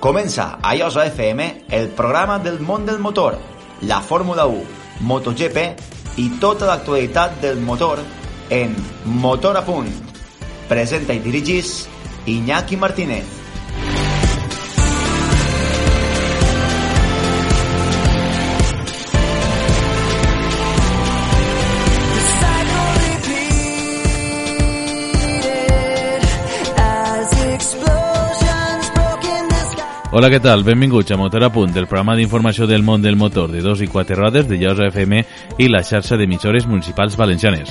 Comença a Iosa FM el programa del món del motor, la Fórmula 1, MotoGP i tota l'actualitat del motor en Motor a Punt. Presenta i dirigís Iñaki Martínez. Hola, què tal? Benvinguts a Motor a Punt, el programa d'informació del món del motor de 2 i 4 rodes de Llosa FM i la xarxa d'emissores municipals valencianes.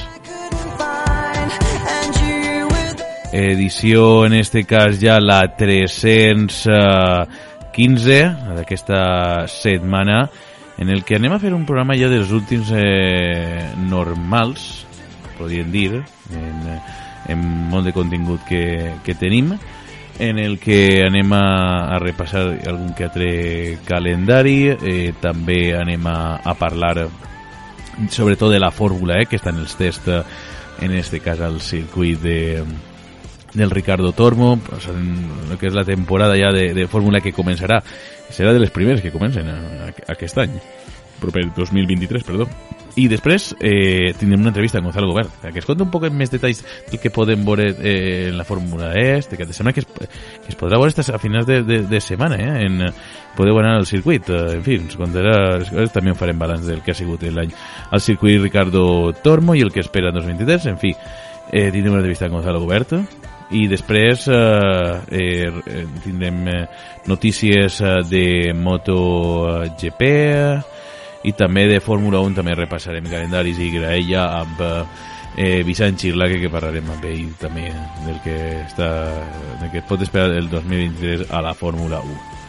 Edició, en este cas, ja la 315 d'aquesta setmana, en el que anem a fer un programa ja dels últims eh, normals, podríem dir, en, en molt de contingut que, que tenim, en el que anem a, a repassar algun que altre calendari, eh, també anem a, a parlar sobretot de la fórmula, eh, que està en els tests, eh, en este cas al circuit de, del Ricardo Tormo, pues, en el que és la temporada ja de, de fórmula que començarà, serà de les primeres que comencen a, aquest any, proper 2023, perdó. I després eh, tindrem una entrevista amb Gonzalo Gobert, que es conta un poc més detalls del que podem veure eh, en la Fórmula Est, que sembla que es, que es podrà veure a finals de, de, de setmana, eh, en, podeu anar al circuit, eh, en fi, ens contarà, també farem balanç del que ha sigut l'any. Al circuit Ricardo Tormo i el que espera en 2023, en fi, eh, tindrem una entrevista amb Gonzalo Gobert, i després eh, eh, tindrem eh, notícies eh, de MotoGP i també de Fórmula 1 també repassarem calendaris i graella amb eh, Vicent Xirla que, que parlarem amb ell també del que està del que es pot esperar el 2023 a la Fórmula 1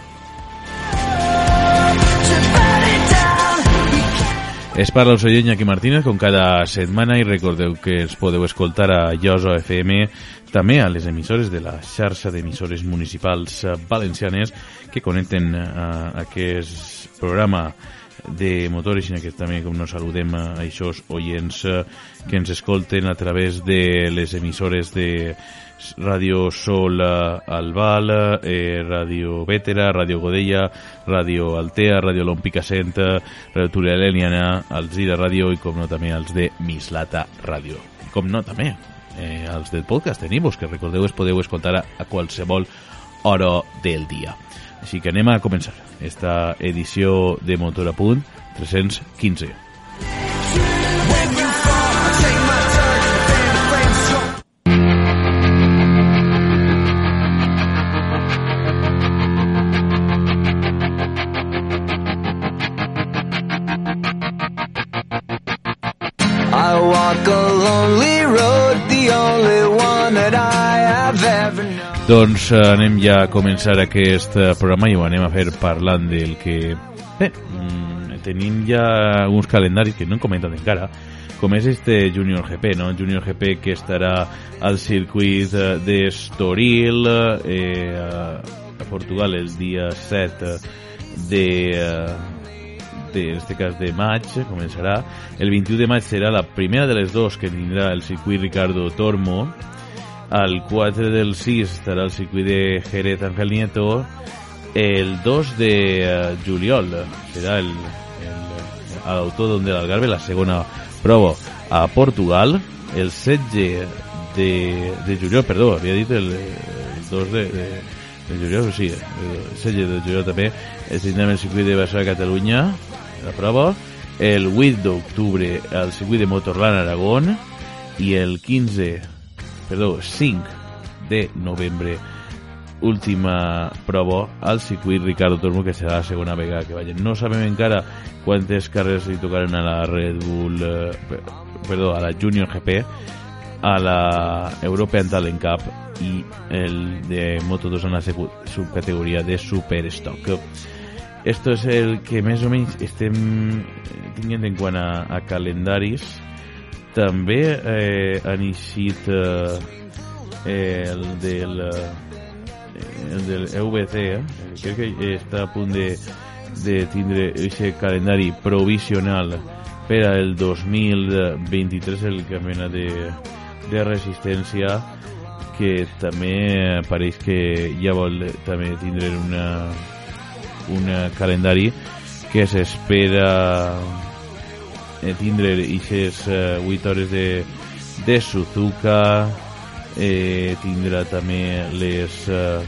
Es parla el soy Iñaki Martínez com cada setmana i recordeu que ens podeu escoltar a Lloso FM també a les emissores de la xarxa d'emissores municipals valencianes que connecten a aquest programa de motores, sinó que també com nos saludem a aquests oients que ens escolten a través de les emissores de Ràdio Sol Albal, eh, Ràdio Vétera, Ràdio Godella, Ràdio Altea, Ràdio Lompicacent, Ràdio Túria Leniana, Alzira Ràdio i com no també els de Mislata Ràdio. Com no també eh, els del podcast tenim que recordeu es podeu escoltar a, a qualsevol hora del dia. Així que anem a començar esta edició de Motor a Punt 315. I Doncs eh, anem ja a començar aquest eh, programa i ho anem a fer parlant del que... Bé, mm, tenim ja alguns calendaris que no hem comentat encara, com és este Junior GP, no? Junior GP que estarà al circuit eh, d'Estoril eh, a Portugal el dia 7 de, de, en este cas de maig, començarà. El 21 de maig serà la primera de les dos que tindrà el circuit Ricardo Tormo. Al 4 del 6 estarà el circuit de Jerez Ángel Nieto. El 2 de uh, juliol serà el, el, a l'Autòdrom de l'Algarve, la segona prova a Portugal. El 16 de, de juliol, perdó, havia dit el, el 2 de, de, de juliol, sí, el 16 de juliol també, es tindrem el circuit de Barcelona Catalunya, la prova, el 8 d'octubre al circuit de Motorland Aragón i el 15, perdó, 5 de novembre última prova al circuit Ricardo Tormo que serà la segona vegada que vagin no sabem encara quantes carreres li tocaran a la Red Bull eh, a la Junior GP a la European Talent Cup y el de Moto2 en la subcategoria de Superstock. Esto és el que més o menys estem tinguent en quant a, a calendaris. També eh, han eixit eh, el del eh, el del EVC, eh? crec que està a punt de, de tindre aquest calendari provisional per al 2023 el campionat de, de resistència que també pareix que ja vol també tindre una un calendari que s'espera eh, tindre aquestes eh, 8 hores de, de Suzuka eh, tindrà també les eh,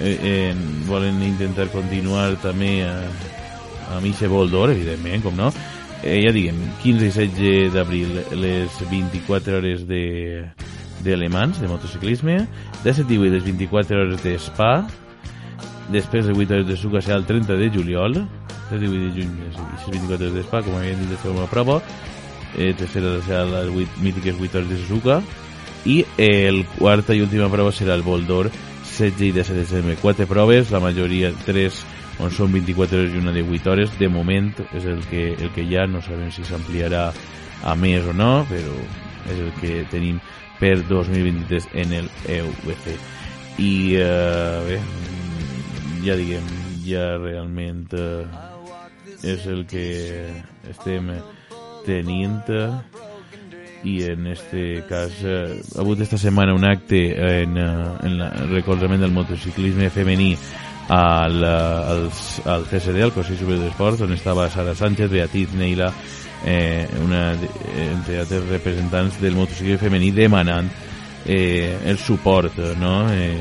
eh, volen intentar continuar també eh, amb aquest vol d'or, evidentment, com no. Eh, ja diguem, 15 i 16 d'abril les 24 hores de d'alemans, de motociclisme. 17 i 18 les 24 hores de Spa. Després de 8 hores de Suca serà el 30 de juliol 17 i 18 de juny les 24 hores de Spa com havien dit de fer una prova eh, tercera serà les 8, mítiques 8 hores de Suzuka i el quarta i última prova serà el Vol d'Or 16 i 17 de setembre. Quatre proves, la majoria 3 on són 24 hores i una de 8 hores. De moment és el que, el que hi ha, no sabem si s'ampliarà a més o no, però és el que tenim per 2023 en el EUC. I eh, bé, ja diguem, ja realment eh, és el que estem tenint i en este cas eh, ha hagut esta setmana un acte en, eh, en el recolzament del motociclisme femení al, eh, al, al CSD, al Consell Superior d'Esports, on estava Sara Sánchez, Beatriz Neila, eh, una entre altres representants del motociclisme femení demanant eh, el suport, no? Eh,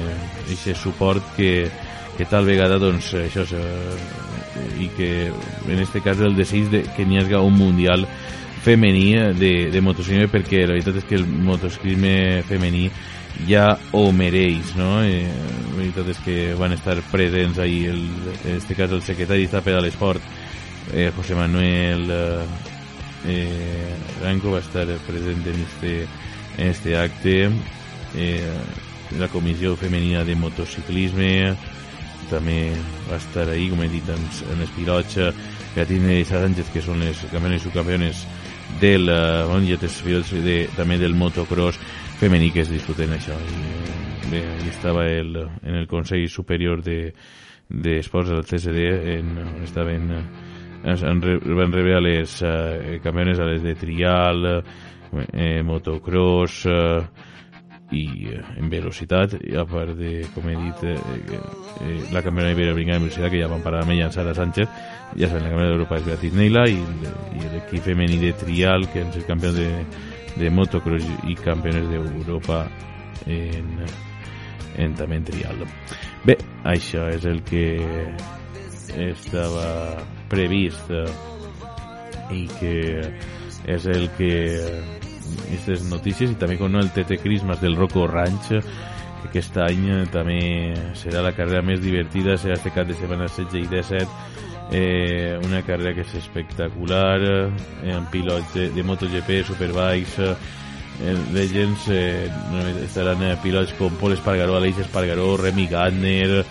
aquest suport que, que tal vegada doncs això eh, i que en este cas el desig de que n'hi hagi un mundial femení de, de motociclisme perquè la veritat és que el motociclisme femení ja ho mereix, no? Eh, la veritat és que van estar presents ahir, el, en este cas el secretari d'Estat per a l'Esport, eh, José Manuel eh, eh, Ranco va estar present en este, en este acte, eh, la Comissió Femenina de Motociclisme també va estar ahí, com he dit, en, en els pilots, Beatriz i Sánchez, que són les campiones i subcampiones del uh, bon, i altres pilots de, també del motocross femení que es disputen això. I, eh, bé, ahí estava el, en el Consell Superior de d'Esports del CSD en, estaven eh, en, re- van rebre a les uh, campiones a les de trial eh, motocross eh, i eh, en velocitat i a part de, com he dit eh, eh, la campiona iberoamericana de velocitat que ja van parar amb ella Sara Sánchez ja saben, la campiona d'Europa és Beatriz Neila i, i l'equip femení de trial que han sigut campions de, de motocross i campiones d'Europa en, en també en trial. Bé, això és el que estava previst eh, i que és el que aquestes notícies i també com no el TT Christmas del Rocco Ranch que aquest any eh, també serà la carrera més divertida serà este cap de setmana 16 i 17 eh, una carrera que és espectacular eh, amb pilots de, de MotoGP, Superbikes eh, eh, Legends eh, estaran eh, pilots com Paul Espargaró, Aleix Espargaró, Remy Gardner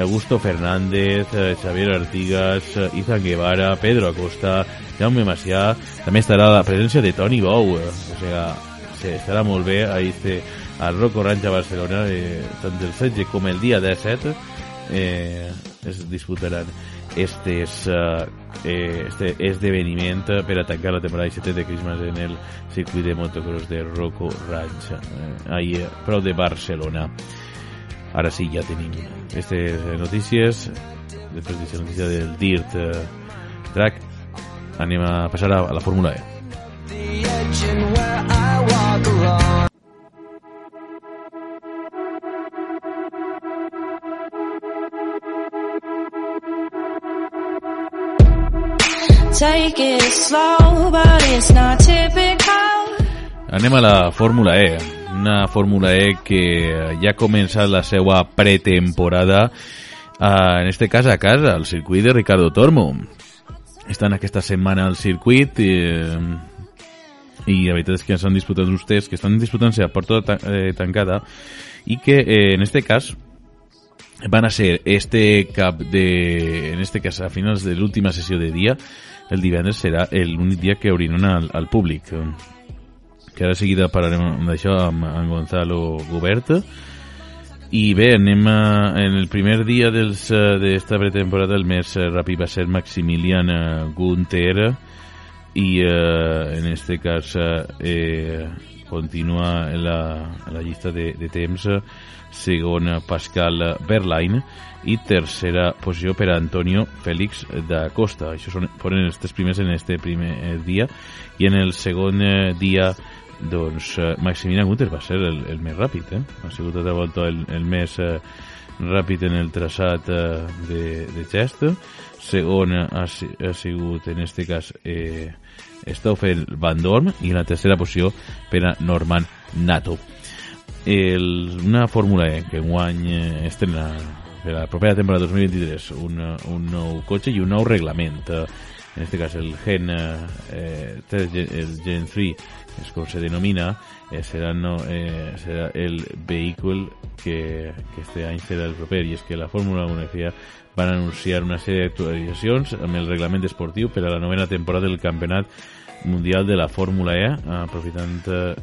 Augusto Fernández, eh, Xavier Artigas, eh, Izan Guevara, Pedro Acosta, Jaume Macià, també estarà la presència de Toni Bou, eh, o sigui, sí, estarà molt bé a este, al Rocco Ranch a Barcelona, eh, tant el 16 com el dia 17 eh, es disputaran estes, eh, este esdeveniment per a tancar la temporada 17 de Christmas en el circuit de motocross de Rocco Ranch, eh, ahí a prop de Barcelona. Ara sí, ja tenim aquestes notícies. Després d'aquesta notícia del Dirt eh, Track, anem a passar a, a la Fórmula E. Take it slow, but it's not typical. Anem a la Fórmula E. Una Fórmula E que ja ha començat la seva pretemporada, eh, en este cas a casa, al circuit de Ricardo Tormo. Estan aquesta setmana al circuit i, i la veritat és que s'han disputat uns tests que estan disputant-se a porta ta eh, tancada i que eh, en este cas van a ser este cap de en este cas a finals de l'última sessió de dia el divendres serà l'únic dia que obriran al, al públic que ara seguida parlarem d'això amb, amb Gonzalo Gobert i bé, anem a, en el primer dia dels, d'esta pretemporada el més ràpid va ser Maximilian Gunther i eh, en este cas eh, continua la, la llista de, de temps segona Pascal Berlain i tercera posició per a Antonio Félix da Costa. Això són, foren els tres primers en este primer dia. I en el segon dia doncs eh, Maximilian Gunther va ser el, el més ràpid eh? ha sigut altra volta el, el més eh, ràpid en el traçat eh, de, de gest. Segon ha, ha sigut en este cas eh, Stoffel Van Dorn. I la tercera posició per a Norman Nato. El, una fórmula E que guany eh, estrena per a la propera temporada 2023 un, un nou cotxe i un nou reglament. Eh, en este cas el Gen eh, el Gen 3 es com se denomina, eh, serà, no, eh, serà el vehicle que, que este any serà el proper i és que la Fórmula 1 FIA van anunciar una sèrie d'actualitzacions amb el reglament esportiu per a la novena temporada del Campionat Mundial de la Fórmula E, aprofitant eh,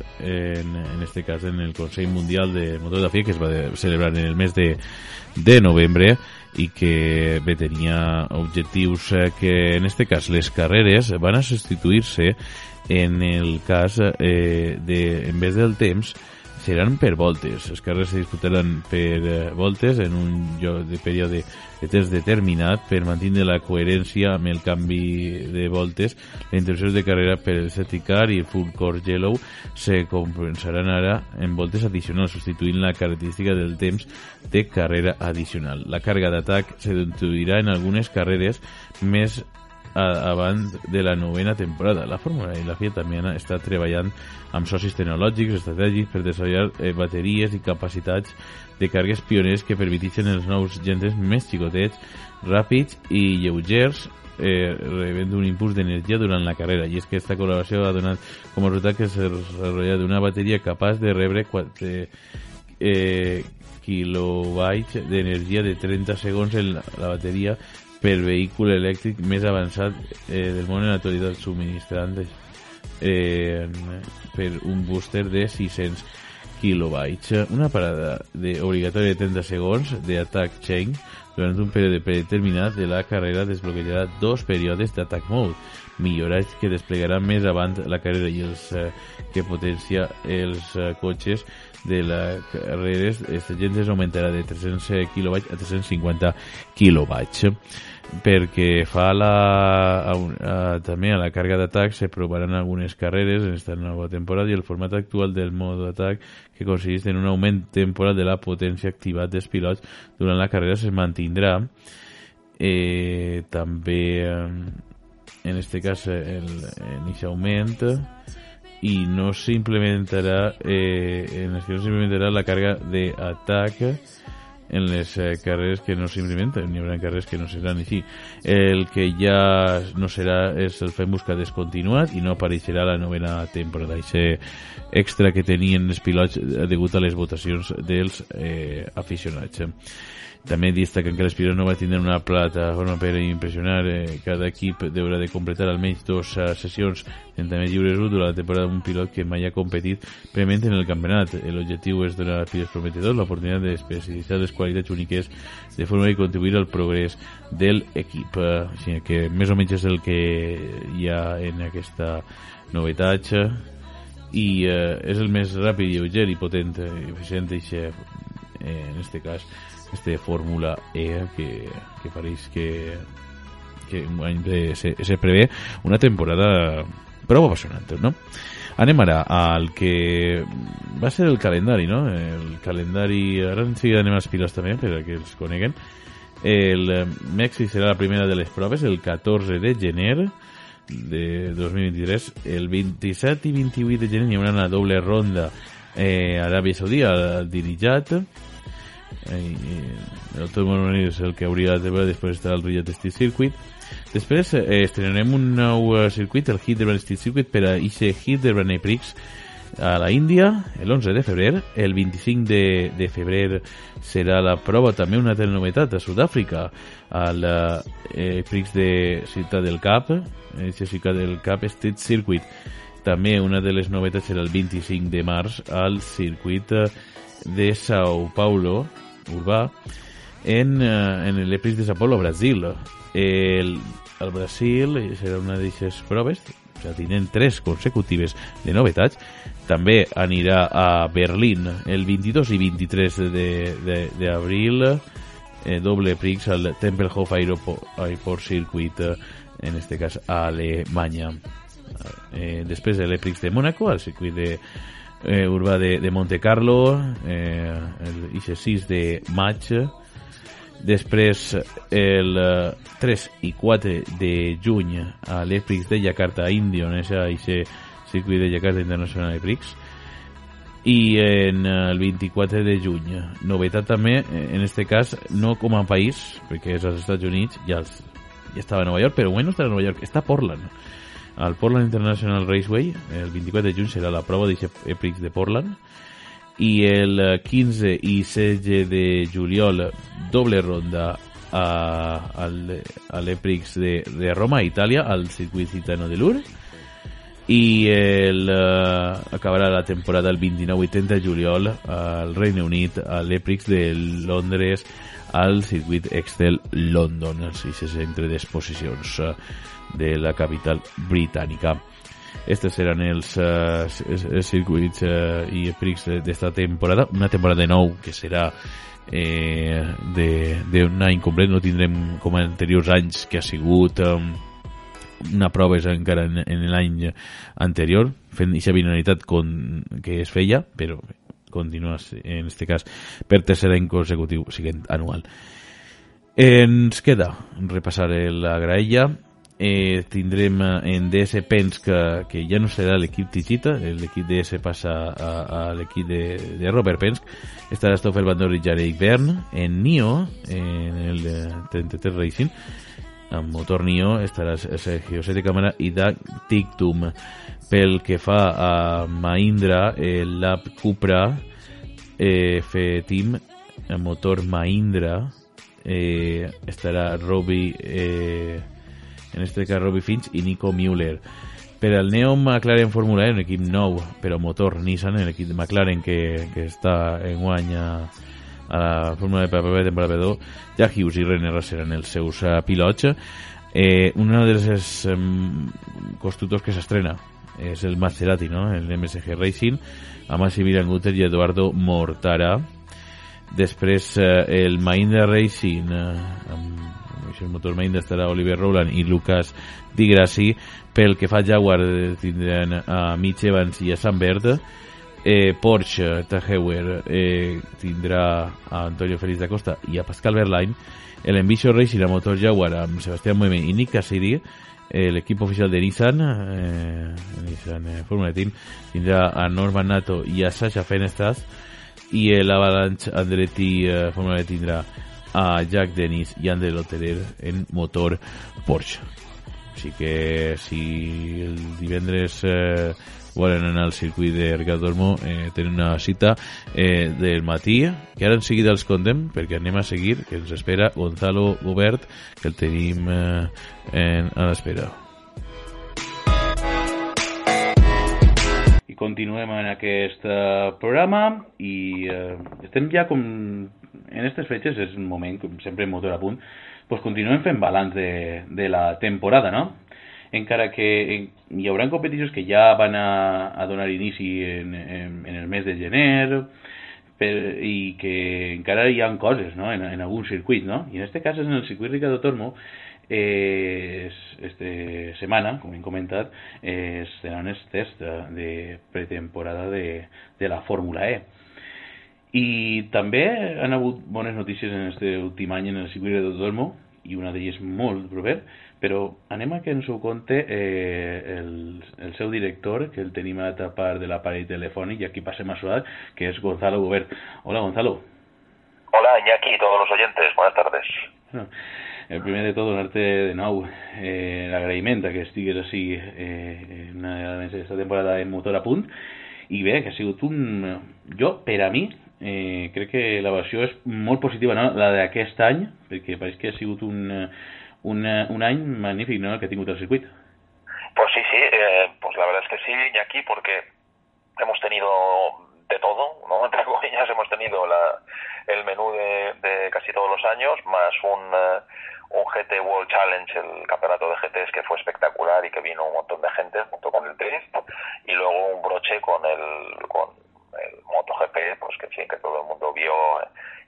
en, en este cas en el Consell Mundial de Motor de FIA que es va celebrar en el mes de, de novembre i que bé, tenia objectius eh, que en este cas les carreres van a substituir-se en el cas eh, de, en vez del temps seran per voltes. Les carreres se disputaran per eh, voltes en un lloc de període de temps determinat per mantenir la coherència amb el canvi de voltes. Les interrupcions de carrera per el safety car i el full course yellow se compensaran ara en voltes addicionals, substituint la característica del temps de carrera addicional. La càrrega d'atac se introduirà en algunes carreres més abans de la novena temporada. La Fórmula i la FIA també està treballant amb socis tecnològics estratègics per desenvolupar eh, bateries i capacitats de cargues pioners que permetixen els nous gentes més xicotets, ràpids i lleugers eh, rebent un impuls d'energia durant la carrera i és que aquesta col·laboració ha donat com a resultat que s'ha desenvolupat una bateria capaç de rebre 4 eh, kilobytes d'energia de 30 segons en la, la bateria per vehicle elèctric més avançat eh, del món en l'actualitat subministrant eh, per un booster de 600 kilobytes. Una parada de, obligatòria de 30 segons d'attack chain durant un període predeterminat de la carrera desbloquejarà dos períodes d'attack mode millorats que desplegaran més avant la carrera i els eh, que potencia els eh, cotxes de les carreres, aquesta gent augmentarà de 300 kW a 350 kW perquè fa la, a, a, també a la càrrega d'atac se provaran algunes carreres en aquesta nova temporada i el format actual del mode d'atac que consisteix en un augment temporal de la potència activat dels pilots durant la carrera se mantindrà. Eh, també eh, en este cas el, en aquest augment i no s'implementarà eh, en no s'implementarà la càrrega d'atac en les eh, carreres que no s'implementen, n'hi haurà carreres que no seran així. El que ja no serà és el fem buscar descontinuat i no apareixerà la novena temporada, això extra que tenien els pilots degut a les votacions dels eh, aficionats. També destaquen que les pilots no va tindre una plataforma per impressionar. Eh, cada equip deurà de completar almenys dues eh, sessions 30 més lliures durant la temporada d'un pilot que mai ha competit prement en el campionat. L'objectiu és donar a pilots prometedors l'oportunitat d'especialitzar les qualitats úniques de forma i contribuir al progrés del equip. Eh, Així que més o menys és el que hi ha en aquesta novetat i eh, és el més ràpid, lleuger i potent i eficient i xef, eh, en este cas este Fórmula E que, que pareix que que se, se prevé una temporada prou apassionant, no? Anem ara al que va ser el calendari, no? El calendari, ara en seguida anem als pilots també, per a que els coneguen. El Mèxic serà la primera de les proves el 14 de gener de 2023. El 27 i 28 de gener hi haurà una doble ronda eh, a Aràbia Saudí, al Dirijat, eh, el Tom és el que hauria de veure després estarà el Riyadh Street Circuit després eh, estrenarem un nou eh, circuit el Hildebrand Street Circuit per a ixe Hildebrand Prix a la Índia el 11 de febrer. El 25 de, de febrer serà la prova també una altra novetat a Sud-àfrica al eh, Prix de Ciutat del Cap eh, Ciutat del Cap Street Circuit. També una de les novetats serà el 25 de març al circuit eh, de Sao Paulo urbà en, eh, en l'Epris de Sao Paulo, Brasil. El, el Brasil serà una d'aquestes proves, sigui, tenen tres consecutives de novetats. També anirà a Berlín el 22 i 23 d'abril, eh, doble prix al Tempelhof Aeroport, Airport Circuit, eh, en este cas a Alemanya. Eh, després de l'Eprix de Mónaco, al circuit de, eh, urbà de, de Monte Carlo, eh, el 6 de maig, després el 3 i 4 de juny a l'Eprix de Jakarta, Indonesia, i circuit de Jakarta International Prix, i en el 24 de juny. Novetat també, en este cas, no com a país, perquè és als Estats Units, ja, els, ja estava a Nova York, però bueno, està a Nova York, està a Portland. Al Portland International Raceway el 24 de juny serà la prova d'aquest Prix de Portland i el 15 i 16 de juliol doble ronda a, al, l'Eprix de, de Roma, Itàlia, al circuit Citano de Lourdes i el, uh, acabarà la temporada el 29 i 30 de juliol al Regne Unit a l'Eprix de Londres al circuit Excel London, els centre d'exposicions uh, de la capital britànica. Estos seran els, uh, circuits uh, i Prix d'esta temporada, una temporada de nou que serà eh, d'un any complet, no tindrem com en anteriors anys que ha sigut um, una prova encara en, en l'any anterior, fent aquesta binaritat con, que es feia, però continua en este cas per tercer any consecutiu, siguent anual. Ens queda repassar la graella eh, tindrem en DS Pens que, que ja no serà l'equip Tigita, l'equip DS passa a, a l'equip de, de Robert Pens, estarà Stoffel Bandor i Jarek Bern, en NIO, en el 33 Racing, amb motor NIO estarà Sergio Sete Cámara i Dag Tictum. Pel que fa a Mahindra, el Lab Cupra eh, F-Team, el motor Mahindra, eh, estarà Robbie eh, en este cas Robbie Finch i Nico Müller. Per al Neo McLaren Fórmula E, un equip nou, però motor Nissan, l'equip de McLaren que, que està en guany a, la Fórmula de PPP temporada 2, ja Hughes i René seran els seus uh, pilots. Eh, una de les um, constructors que s'estrena és el Maserati, no? el MSG Racing, amb Massimilian Guter i Eduardo Mortara. Després eh, el Mahindra Racing, eh, amb el motor estarà Oliver Rowland i Lucas Di Grassi pel que fa Jaguar eh, tindran a Mitch Evans i a Sam Bird eh, Porsche Taheuer eh, tindrà a Antonio Félix da Costa i a Pascal Verlaine. El Envision Racing a motor Jaguar amb Sebastián Moime i Nick Cassidy. El equip oficial de Nissan eh, Nissan eh, Formula Team tindrà a Norman Nato i a Sasha Fenestras i l'Avalanche Andretti eh, Formula tindrà a Jack Dennis i André Lotterer en motor Porsche. Així que si el divendres eh, volen anar al circuit de Ricardo Dormo eh, tenen una cita eh, del matí que ara en seguida els contem perquè anem a seguir que ens espera Gonzalo Gobert que el tenim eh, en, a l'espera i continuem en aquest uh, programa i uh, estem ja com en aquestes fetges és un moment, com sempre motor a punt, pues continuem fent balanç de, de la temporada, no? Encara que hi haurà competicions que ja van a, a donar inici en, en, en el mes de gener, per, i que encara hi ha coses no? en, en algun circuit, no? I en aquest cas, en el circuit Ricardo Tormo, eh, este setmana, com hem comentat, eh, seran els tests de, de pretemporada de, de la Fórmula E. I també han hagut bones notícies en aquest últim any en el circuit de Dormo, i una d'elles molt proper, però anem a que ens ho conte eh, el, el seu director, que el tenim a l'altra part de l'aparell telefònic, i aquí passem a saludar, que és Gonzalo Gobert. Hola, Gonzalo. Hola, Iñaki y todos los oyentes, buenas tardes. Bueno, el primer de tot, donar-te de nou eh, l'agraïment que estigues així eh, una més aquesta temporada en Motor a punt i bé, que ha sigut un... Jo, per a mi, eh, crec que la versió és molt positiva, no? la d'aquest any, perquè pareix que ha sigut un, un, un any magnífic no? el que ha tingut el circuit. Pues sí, sí, eh, pues la verdad es que sí, Iñaki, porque hemos tenido de todo, ¿no? Entre comillas, hemos tenido la, el menú de, de casi todos los años, más un, eh, un GT World Challenge, el campeonato de GTs que fue espectacular y que vino un montón de gente junto con el Drift, y luego un broche con el, con el MotoGP, pues que en fin, que todo el mundo vio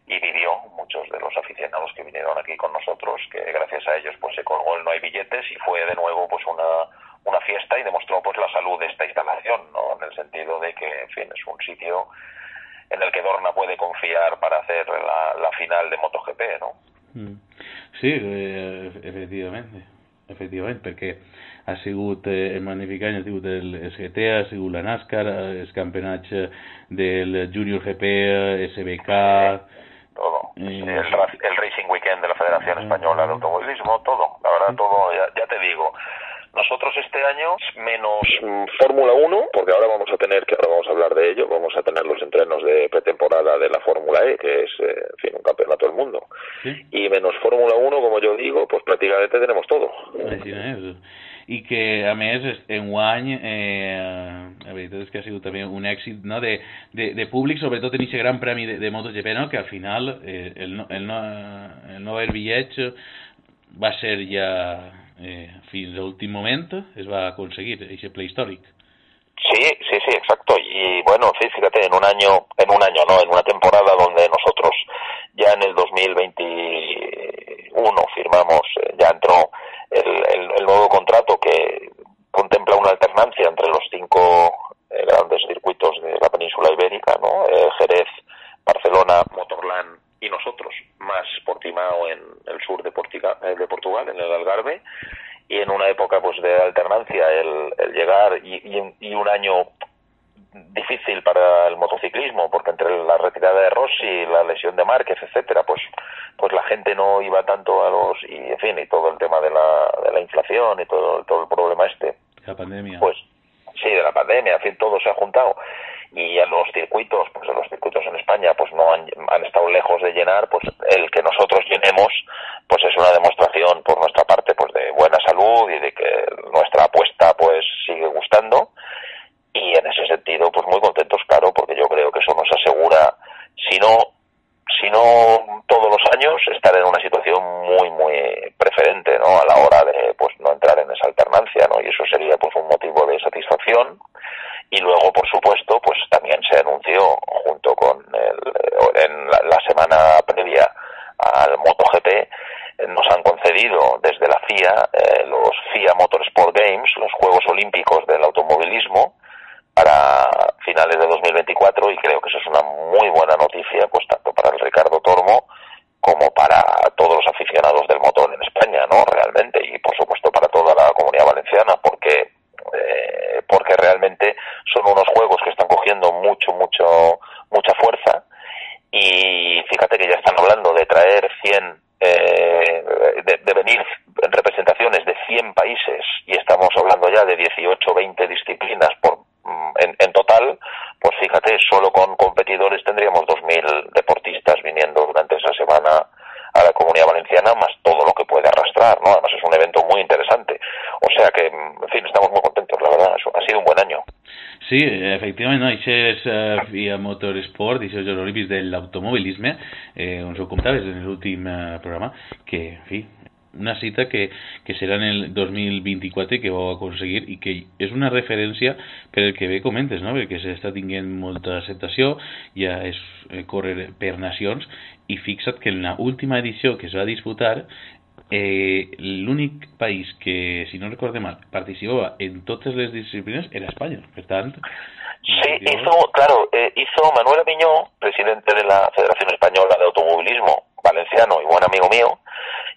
y vivió, muchos de los aficionados que vinieron aquí con nosotros, que gracias a ellos pues se colgó el no hay billetes y fue de nuevo pues una, una fiesta y demostró pues la salud de esta instalación, ¿no? En el sentido de que, en fin, es un sitio en el que Dorna puede confiar para hacer la, la final de MotoGP, ¿no? Mm. Sí, eh, efectivament, efectivament, perquè ha sigut eh, el magnífic any, ha sigut el, el GT, ha sigut la NASCAR, eh, els campionats eh, del Junior GP, eh, SBK... Todo. Eh, el, el Racing Weekend de la Federación Española de Automovilismo, todo. La verdad, todo, ya, ya te digo. Nosotros este año, menos mm, Fórmula 1, porque ahora vamos a tener, que ahora vamos a hablar de ello, vamos a tener los entrenos de pretemporada de la Fórmula E, que es, eh, en fin, un campeonato del mundo. Sí, Y menos Fórmula 1, como yo digo, pues prácticamente tenemos todo. és. I que, a més, enguany, eh, la veritat és que ha sigut també un èxit no, de, de, de públic, sobretot en aquest gran premi de, de MotoGP, no, que al final eh, el, no, el, no, el no haver bitllets va ser ja eh, fins a l'últim moment, es va aconseguir, aquest ple històric. Sí, sí, sí, exacto. Y bueno, sí, fíjate, en un año, en un año, no, en una temporada donde nosotros ya en el 2021 firmamos, eh, ya entró el, el, el nuevo contrato que contempla una alternancia entre los cinco eh, grandes circuitos de la península ibérica, ¿no? Eh, Jerez, Barcelona, Motorland y nosotros, más Portimao en el sur de, Portiga- eh, de Portugal, en el Algarve, y en una época pues de alternancia el, el llegar y, y, y un año difícil para el motociclismo porque entre la retirada de Rossi la lesión de Márquez etcétera pues pues la gente no iba tanto a los y en fin y todo el tema de la, de la inflación y todo todo el problema este. La pandèmia. pues sí de la pandemia en fin todo se ha juntado. Y a los circuitos pues a los circuitos en España pues no han, han estado lejos de llenar pues el que nosotros llenemos pues es una demostración por nuestra parte pues de buena salud y de que nuestra apuesta pues sigue gustando y en ese sentido pues muy contentos claro porque yo creo que eso nos asegura si no si no todos los años estar en una situación muy muy preferente no a la hora de pues no entrar en esa alternancia no y eso sería pues un motivo de satisfacción. Y luego por supuesto pues también se anunció junto con el, en la, semana previa al MotoGP eh, nos han concedido desde la FIA eh, los FIA Motorsport Games los Juegos Olímpicos del automovilismo para finales de 2024 y creo que eso es una muy buena noticia pues tanto para el Ricardo Tormo como para todos los aficionados del motor en España, ¿no? Realmente y por supuesto para toda la comunidad valenciana porque eh, porque realmente son unos juegos que están cogiendo mucho mucho mucha fuerza y fíjate que ya están hablando de traer 100 eh, de, de venir en representaciones de 100 países y estamos hablando ya de 18 20 disciplinas por en, en total, pues fíjate, solo con competidores tendríamos 2.000 deportistas viniendo durante esa semana a la comunidad valenciana, más todo lo que puede arrastrar, ¿no? Además es un evento muy interesante. O sea que, mm, en fin, estamos muy contentos, la verdad, ha sido un buen año. Sí, efectivament, no? això és via Motorsport, això és els Olímpics de l'automobilisme, eh, on ho comentaves en l'últim uh, programa, que, en fi, una cita que, que serà en el 2024 i que vau aconseguir i que és una referència per el que bé comentes, no? perquè s'està tinguent molta acceptació, ja és eh, córrer per nacions i fixa't que en la última edició que es va disputar eh, l'únic país que, si no recorde mal, participava en totes les disciplines era tant, Sí, hizo, claro, eh, hizo Manuel Aviñó, presidente de la Federación Española de Automovilismo, valenciano y buen amigo mío,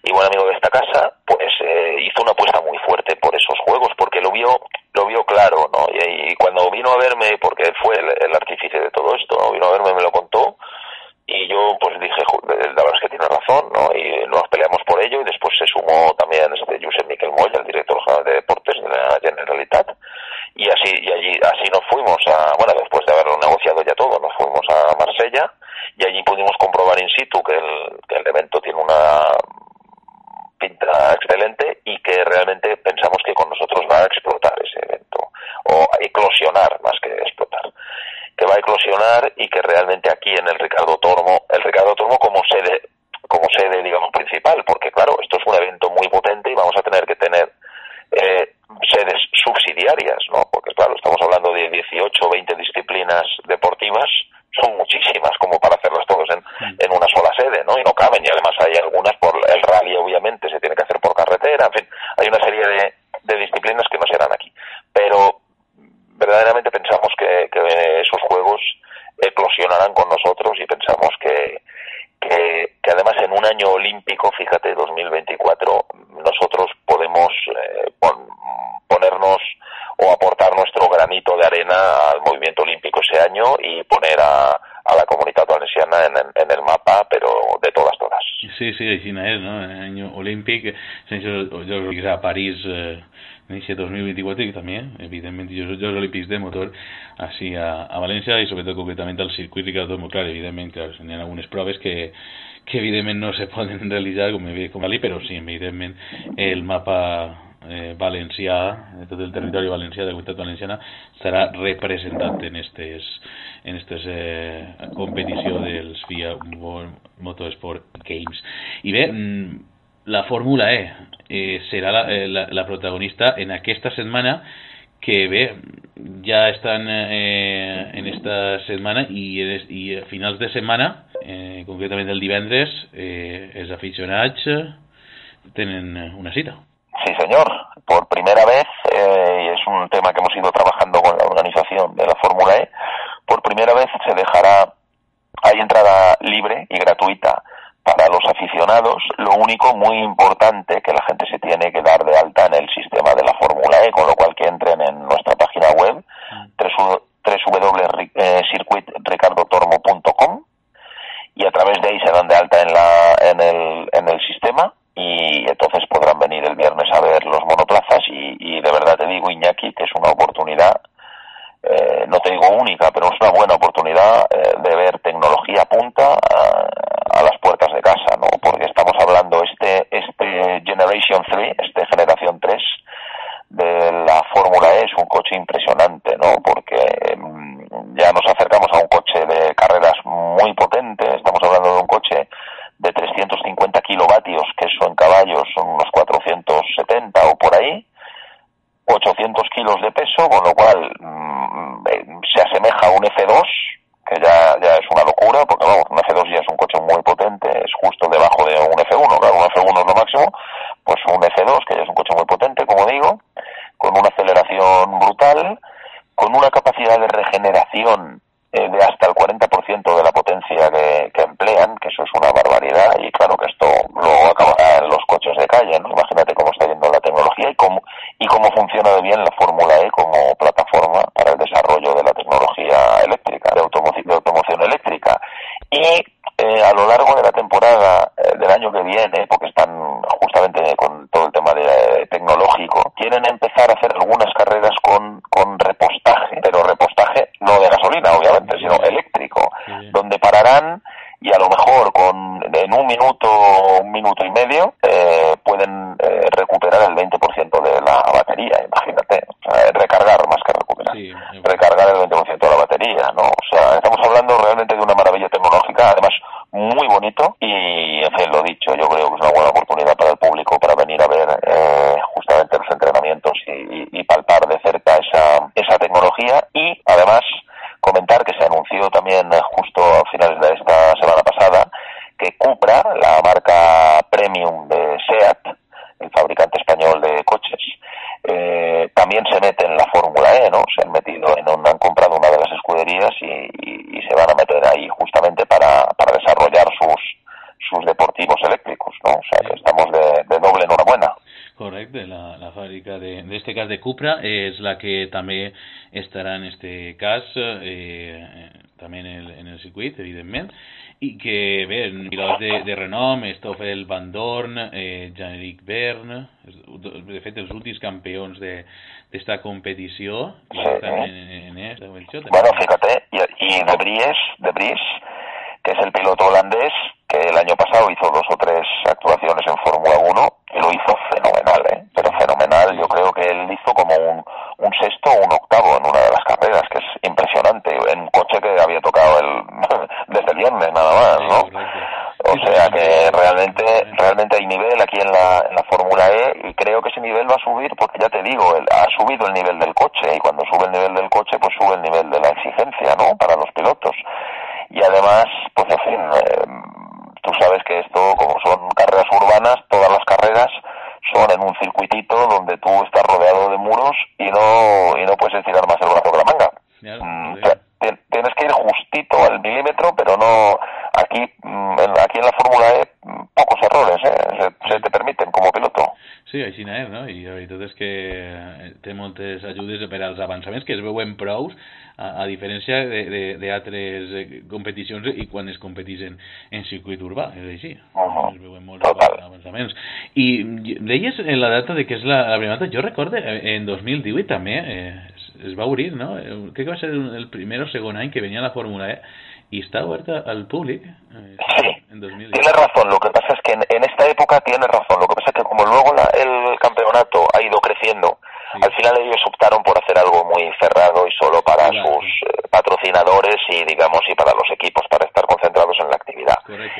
y buen amigo de esta casa, pues eh, hizo una apuesta muy fuerte por esos juegos, porque lo vio, lo vio claro, ¿no? Y, cuando vino a verme, porque él fue el, artífice de todo esto, ¿no? vino a verme, me lo contó, y yo pues dije, "Jo, razón, ¿no? Y nos peleamos por ello y después se sumó también este Josep Miquel Moya, el director general de deportes de la Generalitat, y así y allí así nos fuimos a bueno después de haberlo negociado ya todo nos fuimos a Marsella y allí pudimos comprobar in situ que el, que el evento tiene una excelente y que realmente pensamos que con nosotros va a explotar ese evento o a eclosionar más que explotar. Que va a eclosionar y que realmente aquí en el Ricardo Tormo Sí, així és, no? Any olímpic, sense Jocs a París eh, inicia 2024 i també, evidentment, Jocs Olímpics de motor així a, a València i sobretot concretament al circuit Ricardo Clar, evidentment, clar, hi ha algunes proves que, que evidentment no se poden realitzar com, com Ali, però sí, evidentment el mapa eh, valencià, tot el territori valencià, de la comunitat valenciana, serà representat en estes, en estes eh, competició dels FIA Motorsport Games. I bé, mm, la Fórmula E eh, serà la, eh, la, la protagonista en aquesta setmana que bé, ja estan eh, en esta setmana i, i a finals de setmana, eh, concretament el divendres, eh, els aficionats tenen una cita. Sí, señor. Por primera vez, eh, y es un tema que hemos ido trabajando con la organización de la Fórmula E, por primera vez se dejará, hay entrada libre y gratuita para los aficionados. Lo único muy importante que la gente se tiene que dar de alta en el sistema de la Fórmula E, con lo cual que entren en nuestra página web www.circuitricardotormo.com y a través de ahí se dan de alta en, la, en, el, en el sistema y entonces podrán venir el viernes a ver los monoplazas y, y de verdad te digo Iñaki que es una oportunidad eh, no te digo única, pero es una buena oportunidad eh, de ver tecnología punta a, a, las puertas de casa, ¿no? Porque estamos hablando este este Generation 3, este generación 3 de la Fórmula E es un coche impresionante, ¿no? Porque mmm, ya nos acercamos a un coche de carreras muy potente, estamos hablando de un coche de 350 kilovatios, que eso en caballos son unos 470 o por ahí, 800 kilos de peso, con lo cual mmm, se asemeja a un F2, que ya, ya es una locura, porque vamos, un F2 ya es un coche muy potente, es justo debajo de un F1, claro, un F1 es lo máximo, pues un F2, que ya es un coche muy potente, como digo, con una aceleración brutal, con una capacidad de regeneración eh, de hasta el 40% de la potencia que, que, emplean, que eso es una barbaridad, y claro que esto luego acabará en los coches de calle, ¿no? Imagínate cómo está yendo la tecnología y cómo, y cómo funciona de bien la Fórmula E como plataforma para el desarrollo de la tecnología eléctrica, de, automoción, de automoción eléctrica. Y eh, a lo largo de la temporada eh, del año que viene, porque están justamente con todo el tema de, tecnológico, quieren empezar a hacer algunas carreras de, d'este cas de Cupra és la que també estarà en este cas eh, també en el, en el circuit, evidentment, i que bé, pilots de, de renom, Stoffel Van Dorn, eh, Jean-Éric Bern, de fet els últims campions d'esta de, competició Sí, estan eh? en, en esta competició. Bueno, fíjate, y, y de Bries, de Bries, que es el piloto holandés, que el pasado hizo dos o tres actuaciones en Fórmula 1 y lo hizo fenomenal, ¿eh? Pero fenomenal, carreras, que es impresionante, en coche que había tocado el, desde el viernes nada más, ¿no? O sea que realmente realmente hay nivel aquí en la, en la Fórmula E y creo que ese nivel va a subir porque ya te digo, el- ha subido el nivel del coche y cuando sube el nivel del coche pues sube el nivel de la exigencia, ¿no? Para los pilotos. Y además, pues en fin, eh, tú sabes que esto, como son carreras urbanas, todas las carreras son en un circuitito donde tú estás rodeado de muros y no, y no puedes estirar más el brazo Ya, Mm, te- tienes que ir justito al milímetro, pero no aquí mm, en, aquí en la Fórmula E mm, pocos errores eh, se, se te permiten como piloto. Sí, així és, no? I la veritat és que eh, té moltes ajudes per als avançaments que es veuen prous, a, a diferència de- de- d'altres eh, competicions i quan es competeixen en circuit urbà, és així. Ujú. Es veuen molts Total. avançaments. I deies en la data de que és la, la primera data, jo recorde eh, en 2018 també eh, es, va obrir, no? Eh, Crec que va ser el primer o segon any que venia la Fórmula E i està oberta al públic eh, Sí, en 2018. Tienes razón, lo que pasa es que en, en esta época tienes razón, lo que pasa es que como luego la- el campeonato ha ido creciendo, Sí. al final ellos optaron por hacer algo muy cerrado y solo para Claro. sus eh, patrocinadores y digamos y para los equipos para estar concentrados en la actividad.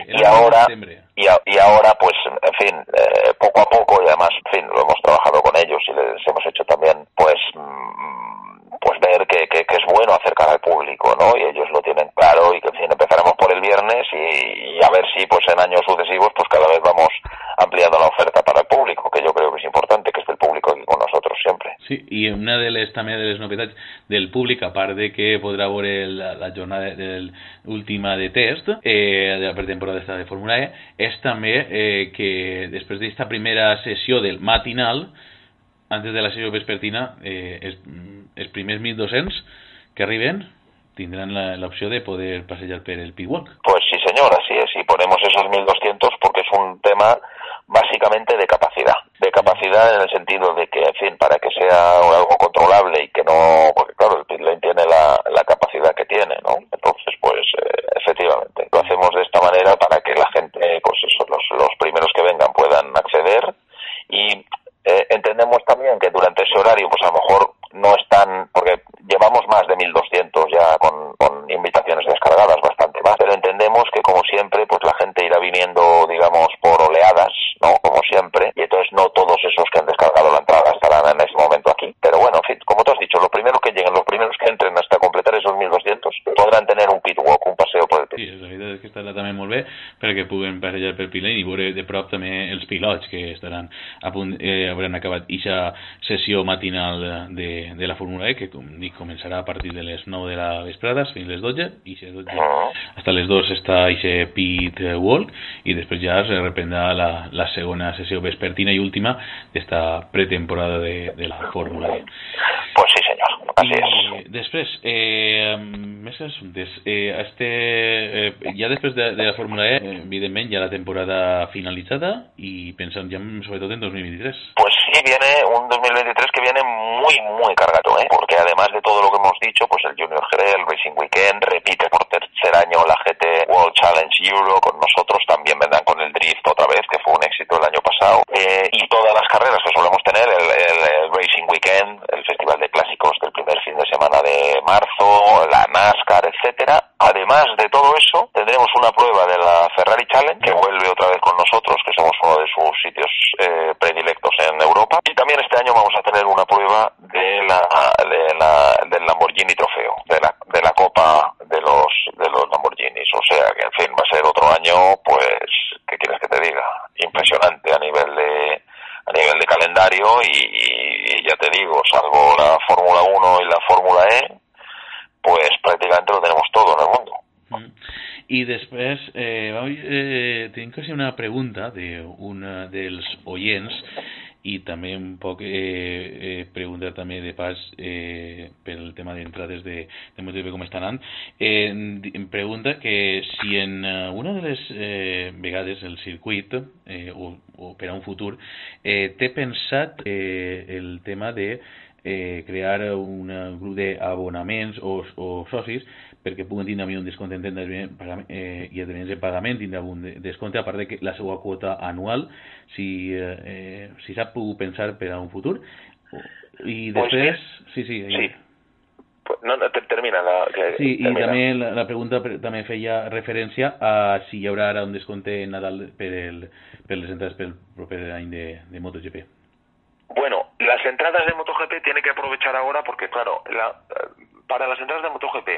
Y ahora, y, a- y ahora, pues, en fin, eh, poco a poco, y además, en fin, lo hemos trabajado con ellos y les hemos hecho también, pues, mm, pues ver que, que, es bueno acercar al público, ¿no? Y ellos lo tienen claro y que, en fin, empezaremos por el viernes y, y a ver si, pues, en años sucesivos, pues, cada vez vamos ampliando la oferta para el público, que yo creo que es importante que esté el público aquí con nosotros siempre. Sí, i una de les també de del públic, a part de que podrà veure la, jornada del, última de test eh, de la pretemporada esta de Fórmula E, és també eh, que després d'esta primera sessió del matinal, antes de la sessió vespertina, eh, els, els primers 1.200 que arriben tindran la- l'opció de poder passejar per el Pitwalk. Pues sí, señor, así es. Y ponemos esos 1.200 porque es un tema básicamente de capacidad. De capacidad en el sentido de que, en fin, para que sea algo controlable y que no... Porque, claro, el pit lane tiene la, la capacidad que tiene, ¿no? Entonces, pues, eh, efectivamente, lo hacemos de esta manera para que la gente, durante ese horario, pues a lo mejor pilots que estaran a punt, eh, hauran acabat aquesta sessió matinal de, de la Fórmula E que com dic començarà a partir de les 9 de la vesprada fins les 12 i si 12 Ah. hasta les 2 està aquest pit walk i després ja es reprendrà la, la segona sessió vespertina i última d'esta pretemporada de, de la Fórmula E. Pues sí, señor, así es. I després, eh, més assumptes. Eh, este, eh, ja després de, de la Fórmula E, eh, evidentment, ja la temporada finalitzada i pensant ja en- sobretot en 2023. Pues sí, viene un 2023 que viene muy, muy cargado, ¿eh? Porque además de todo lo que hemos dicho, pues el Junior GD, el Racing Weekend, repite por tercer año la GT World Challenge Euro con nosotros, también vendrán con el Drift otra vez, que fue un éxito el año pasado. Eh, y todas las carreras que solemos tener, el, el- el Racing Weekend, el Festival de Clásicos del primer fin de semana de marzo, la NASCAR, etcétera. Además de todo eso, tendremos una prueba de la Ferrari Challenge, que vuelve otra vez con nosotros, que somos uno de sus sitios eh, predilectos en Europa. Y también este año vamos a tener una prueba de la, de la del Lamborghini Trofeo, de la, de la Copa de los, de los Lamborghinis. O sea que, en fin, va a ser otro año, pues, ¿qué quieres que te diga? Impresionante a nivel de a nivel de calendario y, y te digo, salvo la Fórmula 1 y la Fórmula E, pues prácticamente lo tenemos todo en el mundo. Mm. I després, eh, eh, tinc quasi una pregunta d'un dels oients i també un poc eh, eh, preguntar també de pas eh, per el tema d'entrades de, de MotoGP com està anant. Eh, em pregunta que si en una de les eh, vegades el circuit eh, o, o per a un futur eh, té pensat eh, el tema de eh, crear un grup d'abonaments o, o socis perquè puguen tindre un descompte en eh, i a de pagament tindre un descompte a part de que la seva quota anual si, eh, si s'ha pogut pensar per a un futur i després pues sí, sí, sí. No, no, termina la... Que, sí, termina. i també la, la pregunta també feia referència a si hi haurà ara un descompte Nadal per, el, per les entrades pel proper any de, de MotoGP. Bueno, las entradas de MotoGP tiene que aprovechar ahora porque, claro, la, para las entradas de MotoGP,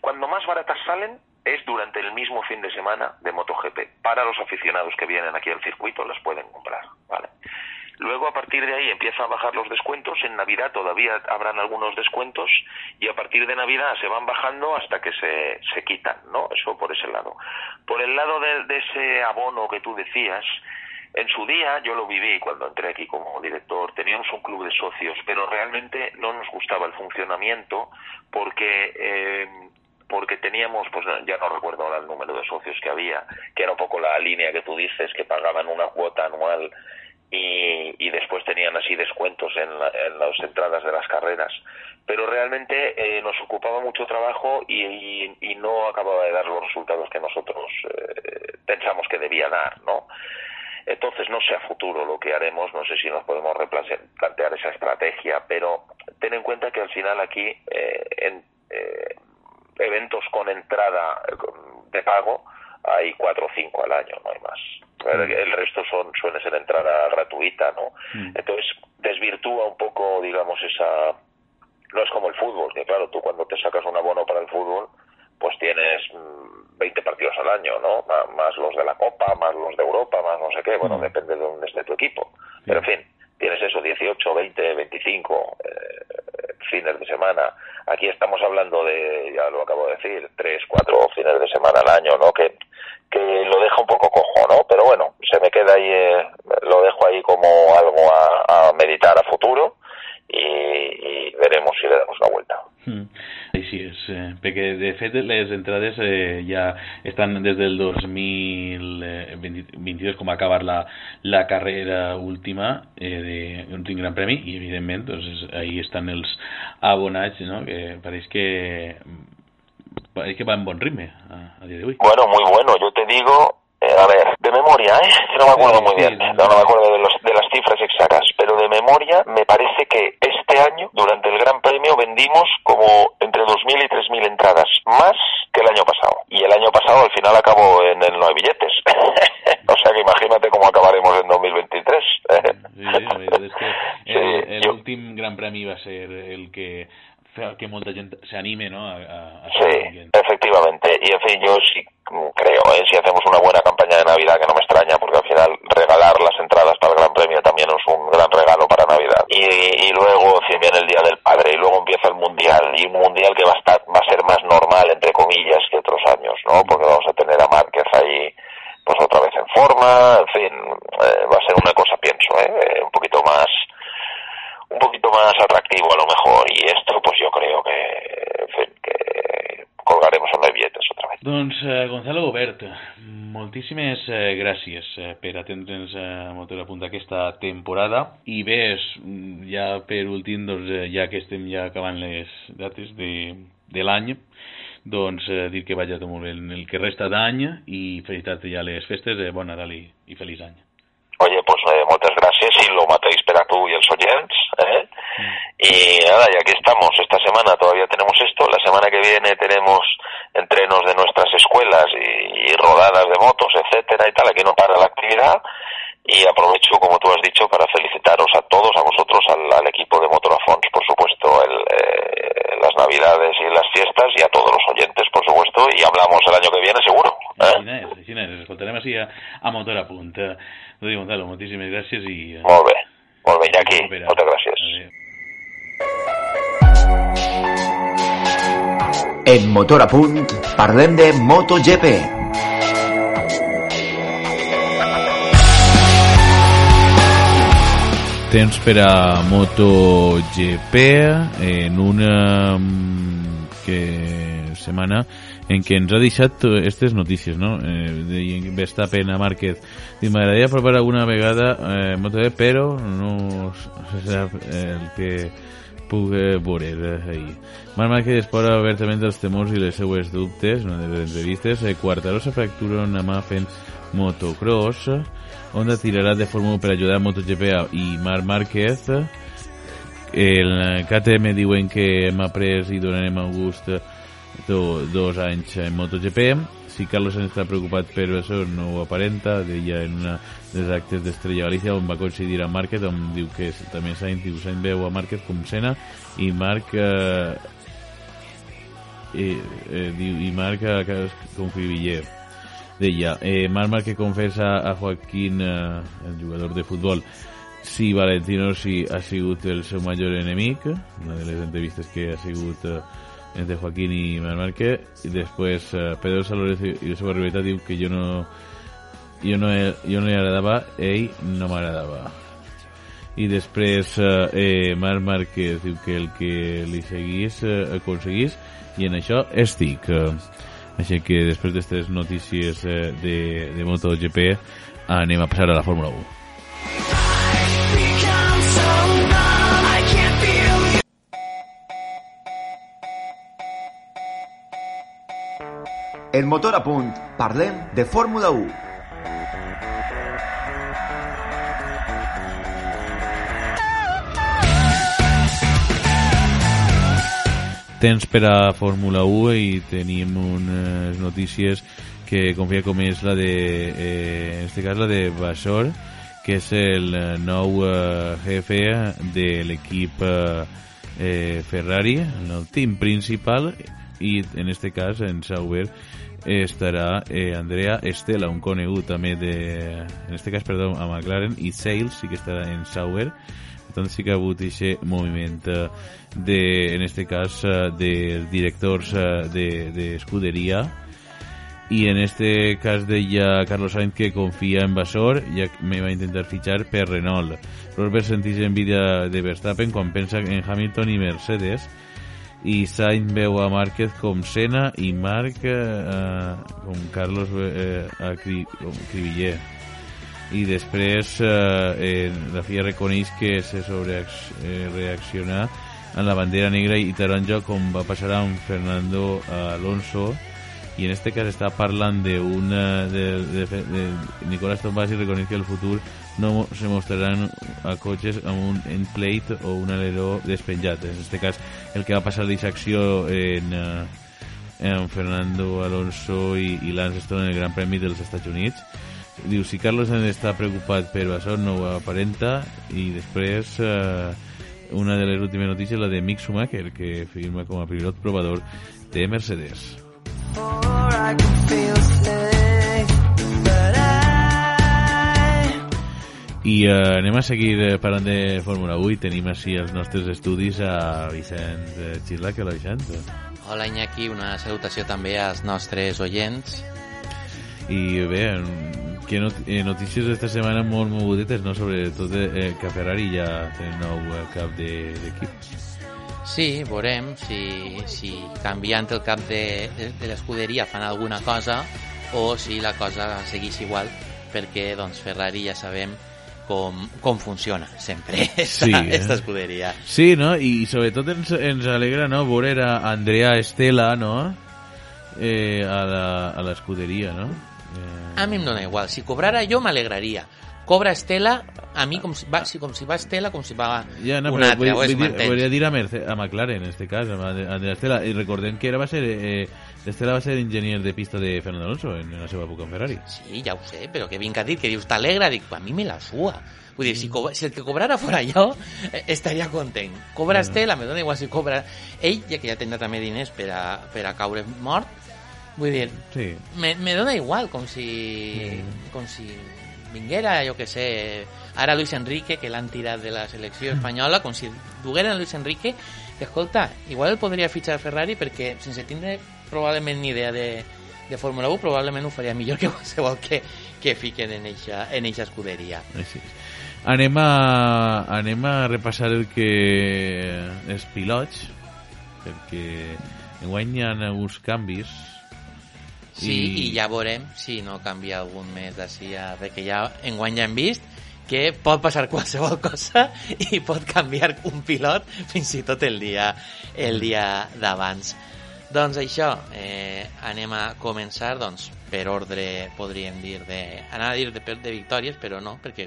cuando más baratas salen es durante el mismo fin de semana de MotoGP. Para los aficionados que vienen aquí al circuito las pueden comprar, ¿vale? Luego a partir de ahí empiezan a bajar los descuentos, en Navidad todavía habrán algunos descuentos y a partir de Navidad se van bajando hasta que se, se quitan, ¿no? Eso por ese lado. Por el lado de, de ese abono que tú decías, en su día yo lo viví cuando entré aquí como director, teníamos un club de socios, pero realmente no nos gustaba el funcionamiento porque eh, porque teníamos, pues ya no recuerdo ahora el número de socios que había, que era un poco la línea que tú dices, que pagaban una cuota anual y, y después tenían así descuentos en, la, en, las entradas de las carreras. Pero realmente eh, nos ocupaba mucho trabajo y, y, y, no acababa de dar los resultados que nosotros eh, pensamos que debía dar, ¿no? Entonces, no sé a futuro lo que haremos, no sé si nos podemos replantear esa estrategia, pero ten en cuenta que al final aquí, eh, en eh, eventos con entrada de pago, hay cuatro o cinco al año, no hay más. El, el resto son suele ser entrada gratuita, ¿no? Mm. Entonces, desvirtúa un poco, digamos, esa... No es como el fútbol, que claro, tú cuando te sacas un abono para el fútbol, pues tienes 20 partidos al año, ¿no? Más los de la Copa, más los de Europa, más no sé qué, bueno, depende de dónde esté tu equipo. Pero en fin, tienes eso, 18, 20, 25 eh, fines de semana. Aquí estamos hablando de, ya lo acabo de decir, 3, 4 fines de semana al año, ¿no? Que, que lo deja un poco cojo, ¿no? Pero bueno, se me queda ahí, eh, lo dejo ahí como algo a, a meditar a futuro y, y veremos si le damos una vuelta. Mm. Així és, eh, perquè de fet les entrades eh, ja estan des del 2022 com a acabar la, la carrera última eh, de l'últim Gran Premi i evidentment doncs, ahí estan els abonats no? que pareix que pareix que va en bon ritme a, a dia d'avui. Bueno, muy bueno, yo te digo eh, a ver, de memoria, ¿eh? No me acuerdo muy bien, no, no me acuerdo de, los, de las cifras exactas, de memoria me parece que este año, durante el Gran Premio, vendimos como entre 2.000 y 3.000 entradas, más que el año pasado. Y el año pasado al final acabó en el no hay billetes. o sea que imagínate cómo acabaremos en 2023. Sí, és que el, l'últim Gran Premi va ser el que que molta gent se anime ¿no? a, a, a sí, efectivamente. Y en fin, yo sí creo, ¿eh? si hacemos una buena campaña de Navidad, que no me extraña, porque al final regalar las entradas para el Gran Premio también es un gran regalo para Navidad. Y, y luego, si viene el Día del Padre, y luego empieza el Mundial, y un Mundial que va a, estar, va a ser más normal, entre comillas, que otros años, ¿no? Porque vamos a tener a Márquez ahí, pues otra vez en forma, en fin, eh, va a ser una cosa, pienso, ¿eh? un poquito más un poquito más atractivo a lo mejor y esto pues yo creo que, en fin, que colgaremos en billetes otra vez. Doncs eh, Gonzalo Gobert, moltíssimes eh, gràcies eh, per atendre'ns a Motor a Punt aquesta temporada i bé, ja per últim, doncs, eh, ja que estem ja acabant les dates de, de l'any, doncs eh, dir que vagi tot molt bé en el que resta d'any i felicitar-te ja les festes, eh, bon Nadal i, i feliç any. Oye, pues eh, muchas gracias y lo matéis para tú y el oyentes. ¿eh? Y nada, y aquí estamos. Esta semana todavía tenemos esto. La semana que viene tenemos entrenos de nuestras escuelas y, y rodadas de motos, etcétera y tal. Aquí no para la actividad. Y aprovecho, como tú has dicho, para felicitaros a todos, a vosotros, al, al equipo de Motorafons, por supuesto, el, eh, las Navidades y las fiestas, y a todos los oyentes, por supuesto, y hablamos el año que viene, seguro. Així és, així és. Escoltarem així a, a Motor a Punt. Eh, Gonzalo, moltíssimes gràcies i... Eh, Molt bé, molt bé, Iñaki. Moltes gràcies. En Motor a Punt parlem de MotoGP. temps per a MotoGP en una mm, que setmana en què ens ha deixat aquestes notícies, no? Eh, de Verstappen a Márquez. Diu, m'agradaria provar alguna vegada eh, MotoGP, però no se sap eh, el que eh, veure eh, ahir. Marc Márquez explora obertament els temors i les seues dubtes, una de les entrevistes. Eh, Quartaró se fractura una mà fent motocross. Honda tirarà de Fórmula 1 per ajudar MotoGP i Marc Márquez. El KTM diuen que hem après i donarem a gust do, dos anys en MotoGP. Si Carlos Sainz està preocupat per això, no ho aparenta. Deia en una dels actes d'Estrella Galícia on va coincidir a Márquez, on diu que també Sainz diu Sainz veu a Márquez com Senna i Marc eh, i, eh, diu, i Marc eh, com Cribiller deia, eh, Marc Márquez confessa a Joaquín eh, el jugador de futbol si Valentino si ha sigut el seu major enemic una de les entrevistes que ha sigut eh, entre Joaquín i Marc Márquez i després eh, Pedro i la seva rivalitat diu que jo no jo no, jo no li agradava ell no m'agradava i després eh, eh, Marc Márquez que el que li seguís eh, aconseguís en això estic eh, així que després d'aquestes notícies eh, de, de MotoGP anem a passar a la Fórmula 1 En Motor a Punt parlem de Fórmula 1. temps per a Fórmula 1 i tenim unes notícies que confia com és la de eh, en este cas la de Basor que és el eh, nou eh, jefe de l'equip eh, eh, Ferrari el team principal i en este cas en Sauber estarà eh, Andrea Estela, un conegut també de, en este cas, perdó, a McLaren i Sales sí que estarà en Sauber. Tant sí que ha hagut aquest moviment eh, de, en este cas eh, de directors eh, d'escuderia de, i en este cas deia Carlos Sainz que confia en Basor ja me va intentar fitxar per Renault. Rosberg sentís envidia de Verstappen quan pensa en Hamilton i Mercedes i Sainz veu a Márquez com Senna i Marc eh, com Carlos eh, a Cri, com Cribiller i després eh, eh, la FIA reconeix que se sobre eh, en la bandera negra i taronja com va passar amb Fernando Alonso i en este cas està parlant de una de, de, de Nicolás Tombasi reconeix que el futur. No se mostraran a cotxes amb un end plate o un aleró despenjat. En este cas el que va passar d'aquesta acció en, eh, en Fernando Alonso i, i Lance Stroll en el Gran Premi dels Estats Units. Diu, si Carlos Sainz està preocupat per això no ho aparenta. I després eh, una de les últimes notícies la de Mick Schumacher que firma com a pilot provador de Mercedes i eh, anem a seguir eh, parlant de Fórmula 1 i tenim així els nostres estudis a Vicent eh, Xirla, que la Vicent? Hola Iñaki, una salutació també als nostres oients. I bé, que not eh, notícies d'esta setmana molt mogudetes, no? Sobretot eh, que Ferrari ja té nou eh, cap d'equip. De, Sí, veurem si, si canviant el cap de, de, de l'escuderia fan alguna cosa o si la cosa segueix igual perquè doncs, Ferrari ja sabem com, com funciona sempre esta, Sí, eh? esta escuderia. Sí, no? I sobretot ens, ens alegra no? veure a Andrea Estela no? eh, a l'escuderia, no? Eh, A mi em dona igual. Si cobrara jo m'alegraria. Cobra Estela, a mi com si va, si, com si va Estela, com si va ja, no, un però altre, vull, vull dir, volia dir a, Merce, a McLaren, en este cas, a Andrea Estela. I recordem que era va ser... Eh, Estela va ser enginyer de pista de Fernando Alonso en la seva època en Ferrari. Sí, ja ho sé, però que vinc a dir que dius t'alegra, dic, a mi me la sua. Vull dir, si, cobra, si el que cobrara fora jo, eh, estaria content. Cobra Estela, me dona igual si cobra... Ell, ja que ja tindrà també diners per a, per a caure mort, vull dir, Sí. me, me dona igual, com si, com si vinguera, jo que sé, ara Luis Enrique, que l'han tirat de la selecció espanyola, com si dugueren Luis Enrique, que escolta, igual el podria fitxar Ferrari perquè sense tindre probablement ni idea de, de Fórmula 1, probablement ho faria millor que qualsevol que, que fiquen en eixa, en eixa escuderia. Així. Anem a, anem a repassar el que els pilots, perquè enguany hi ha uns canvis. Sí, i... i ja veurem si no canvia algun mes d'ací a... perquè ja enguany ja hem vist que pot passar qualsevol cosa i pot canviar un pilot fins i tot el dia, el dia d'abans. Doncs això, eh, anem a començar doncs, per ordre, podríem dir, de, anar a dir de, de victòries, però no, perquè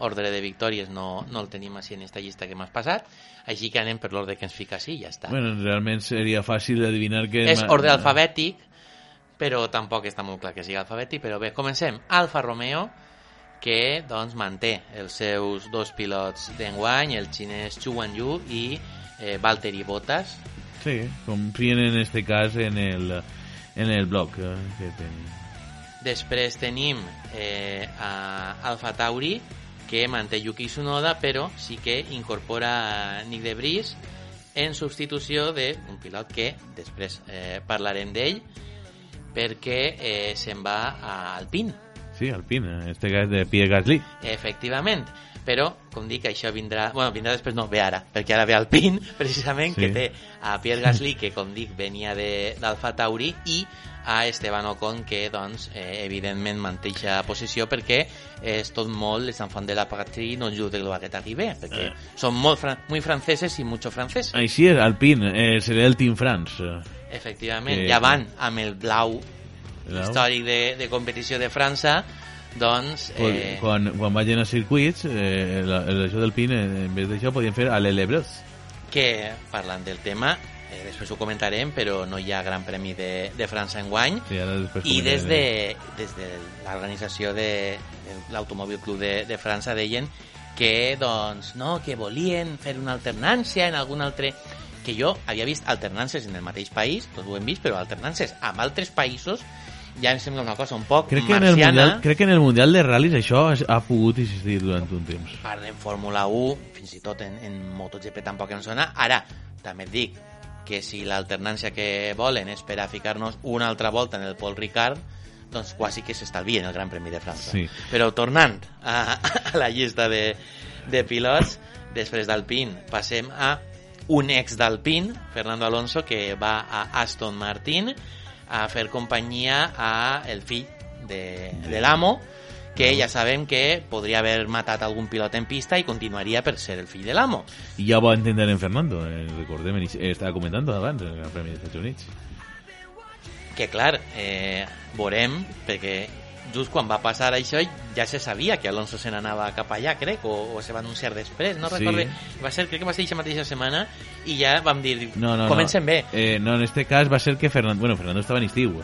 ordre de victòries no, no el tenim així en aquesta llista que m'has passat, així que anem per l'ordre que ens fica així i ja està. Bueno, realment seria fàcil adivinar que... És ordre alfabètic, però tampoc està molt clar que sigui alfabètic, però bé, comencem. Alfa Romeo, que doncs manté els seus dos pilots d'enguany, el xinès Chu Wanyu i eh, Valtteri Bottas. Sí, com fien en este cas en el, en el bloc eh, que tenim. Després tenim eh, a Alfa Tauri, que manté Yuki Tsunoda, però sí que incorpora Nick de Vries en substitució d'un pilot que després eh, parlarem d'ell, perquè eh, se'n va a Alpine. Sí, Alpine, en este cas de Pierre Gasly. Efectivament, però, com dic, això vindrà... Bueno, vindrà després, no, ve ara, perquè ara ve Alpine, precisament, Sí. que té a Pierre Gasly, que, com dic, venia de- d'Alfa Tauri, i a Esteban Ocon, que, doncs, eh, evidentment manté aquesta posició perquè és tot molt les enfants de la patrie no lo que t'arribe, perquè Eh. són molt fran muy franceses i mucho francés. Així és, Alpine, eh, serà el Team France. Efectivament, Eh, ja van amb el blau, Blau. històric de, de competició de França, doncs... Eh... Quan, quan vagin a circuits, eh, la, la, això del PIN, eh, en vez d'això, podien fer a l'Elebros. que parlant del tema, eh, després ho comentarem, però no hi ha gran premi de, de França enguany, Sí, ara després i des de, des de l'organització de, de l'Automòbil Club de, de França deien que, doncs, no, que volien fer una alternància en algun altre que jo havia vist alternàncies en el mateix país, tots ho hem vist, però alternàncies amb altres països ja em sembla una cosa un poc Crec que, en el marciana. mundial, crec que en el Mundial de Ral·lis això ha pogut existir durant un temps. part en Fórmula 1, fins i tot en, en MotoGP tampoc em sona. Ara, també et dic que si l'alternància que volen és per a ficar-nos una altra volta en el Paul Ricard, doncs quasi que s'estalvien el Gran Premi de França. Sí. Però tornant a, a la llista de, de pilots, després d'Alpine passem a un ex d'Alpine, Fernando Alonso, que va a Aston Martin a fer companyia a el fill de, de l'amo, que ja sabem que podria haver matat algun pilot en pista i continuaria per ser el fill de l'amo. I ja ho va entendre en Fernando, eh, recordem, eh, estava comentant abans el Premi dels Estats Units. Que clar, eh, veurem, perquè just quan va passar això ja se sabia que Alonso se n'anava cap allà, crec, o, o se va anunciar després, no Sí. recorde. Va ser, crec que va ser aquesta mateixa setmana i ja vam dir, No, no, comencen no. bé. Eh, no, en este cas va ser que Fernando, bueno, Fernando estava en estiu,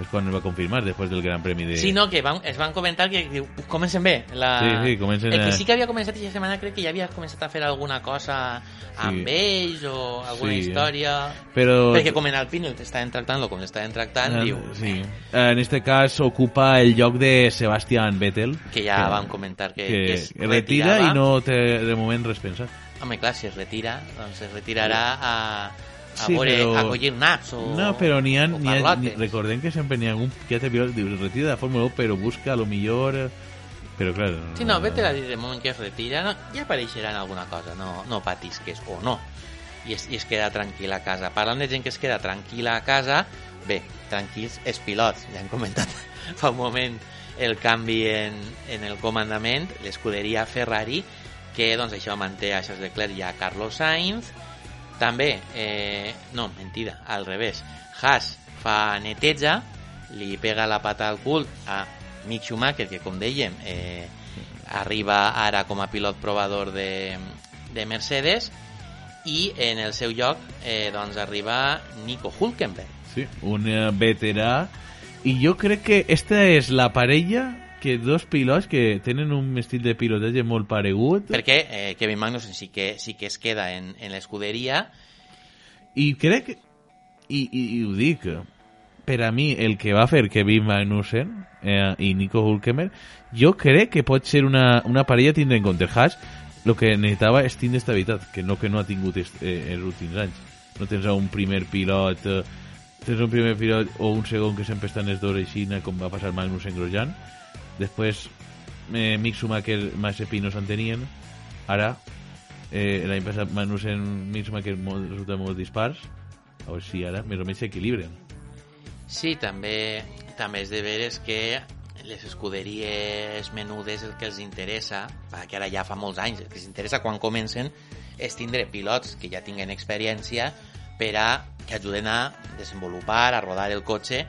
és quan el va confirmar, després del Gran Premi de... Sí, no, que van, es van comentar que diu, comencen bé. La... Sí, sí, comencen El que sí que havia començat aquesta setmana crec que ja havia començat a fer alguna cosa amb Sí. ells o alguna Sí. història... Però... Perquè com en Alpine l'estaven tractant com l'estaven tractant, Eh, diu sí. Eh, En este cas ocupa el lloc de Sebastián Vettel, que ja vam comentar que, que, que es retira i no té de moment res pensat. Home, clar, si es retira, doncs es retirarà a, a, Sí, veure, però- a collir naps o No, però n'hi ha, o n'hi ha ni, recordem que sempre n'hi ha algun que ja diu, retira de la Fórmula 1, però busca a lo millor... Però clar... Sí, no, vete a dir, de moment que es retira, no, ja en alguna cosa, no, no patisques, o no. I es, I es queda tranquil a casa. Parlant de gent que es queda tranquil·la a casa, bé, tranquils els pilots. Ja hem comentat fa un moment el canvi en, en el comandament, l'escuderia Ferrari, que doncs això manté a Charles Leclerc i a Carlos Sainz. També, eh, no, mentida, al revés. Haas fa neteja, li pega la pata al cul a Mick Schumacher, que com dèiem, eh, arriba ara com a pilot provador de, de Mercedes, i en el seu lloc eh, doncs arriba Nico Hulkenberg. Sí, un eh, veterà. I jo crec que esta és la parella que dos pilots que tenen un estil de pilotatge molt paregut. Perquè eh, Kevin Magnussen sí que, sí que es queda en, en l'escuderia, i crec i, i, i ho dic per a mi el que va fer Kevin Magnussen eh, i Nico Hulkemer jo crec que pot ser una, una parella tindre en compte. Haas el que necessitava és tindre estabilitat que no que no ha tingut est, eh, els últims anys. No tens un primer pilot eh, tens un primer pilot o un segon que sempre estan els dos així com va passar Magnussen Grosjean després eh, Mick Schumacher, Mazepin no s'entenien, ara eh, l'any passat Magnussen, Mick Schumacher molt, resulta molt dispars, a veure si ara més o menys s'equilibren. Sí, també, també és de veres que les escuderies menudes el que els interessa, perquè ara ja fa molts anys, el que els interessa quan comencen és tindre pilots que ja tinguen experiència per a que ajuden a desenvolupar, a rodar el cotxe.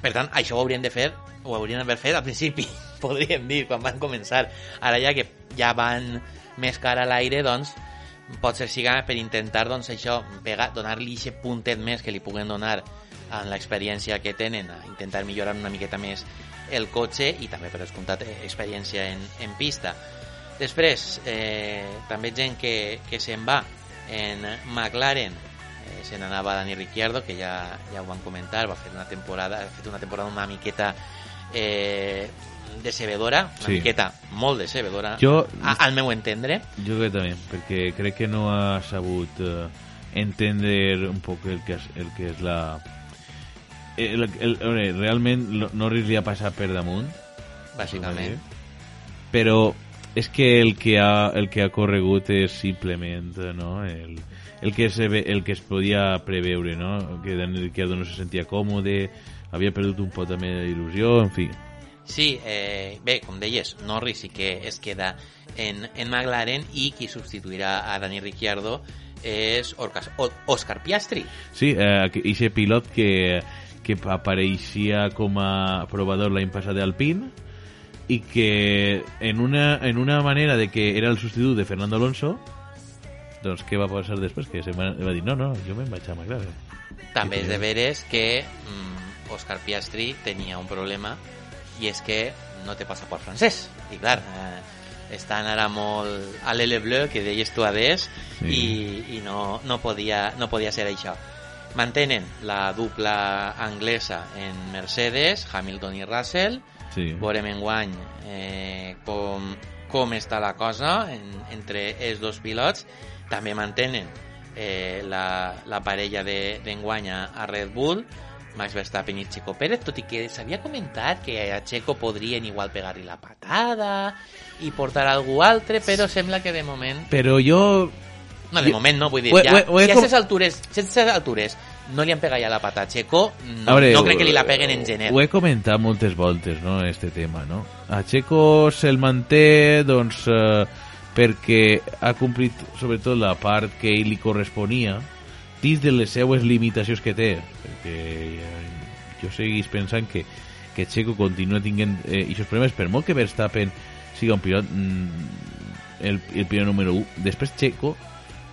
Per tant, això ho haurien de fer, ho haurien d'haver fet al principi, podríem dir, quan van començar. Ara ja que ja van més cara a l'aire, doncs, pot ser siga per intentar doncs, això, donar-li aquest puntet més que li puguen donar amb l'experiència que tenen, a intentar millorar una miqueta més el cotxe i també per descomptat eh, experiència en, en pista. Després, eh, també gent que, que se'n va en McLaren, eh, se n'anava Dani Ricciardo, que ja, ja ho van comentar, va fer una temporada, ha fet una temporada una miqueta eh, decebedora, una Sí. miqueta molt decebedora, Jo- a, al meu entendre. Jo crec també, perquè crec que no ha sabut eh, entendre un poc el que és, el que és la... El, el, el, veure, realment Norris li ha passat per damunt, Bàsicament. però és que el que ha, el que ha corregut és simplement no? el, el, que se el que es podia preveure no? que Daniel Ricciardo no se sentia còmode havia perdut un pot també d'il·lusió en fi, Sí, eh, bé, com deies, Norris sí que es queda en, en McLaren i qui substituirà a Dani Ricciardo és Orcas, o, Oscar Piastri. Sí, eh, aquest pilot que, que apareixia com a provador l'any passat d'Alpine i que en una, en una manera de que era el substitut de Fernando Alonso doncs què va passar després? Que se va, va dir, no, no, jo me'n vaig a McLaren. També és de veres que mm, Oscar Piastri tenia un problema i és que no té passaport francès. I clar, eh, estan ara molt a l'Ele Bleu, que deies tu adés, Sí. i, i no, no, podia, no podia ser això. Mantenen la dupla anglesa en Mercedes, Hamilton i Russell, Sí. veurem enguany eh, com, com està la cosa en, entre els dos pilots també mantenen eh, la, la parella de- d'enguany de, a Red Bull Max Verstappen i Checo Pérez tot i que s'havia comentat que a Checo podrien igual pegar-li la patada i portar algú altre però sembla que de moment Però jo... no, de Jo- moment no, vull dir, ho ja, ho ho si a com- aquestes altures, si a aquestes altures no li han pegat ja la pata a Checo, no, A veure, no crec que li la peguen en gener. Ho he comentat moltes voltes, no?, este tema, no? A Checo se'l manté, doncs, eh, perquè ha complit sobretot la part que ell li corresponia dins de les seues limitacions que té, perquè eh, jo seguís pensant que, que Checo continua tinguent eh, aquests problemes, per molt que Verstappen siga un pilot mm, el, el pilot número 1. Després Checo,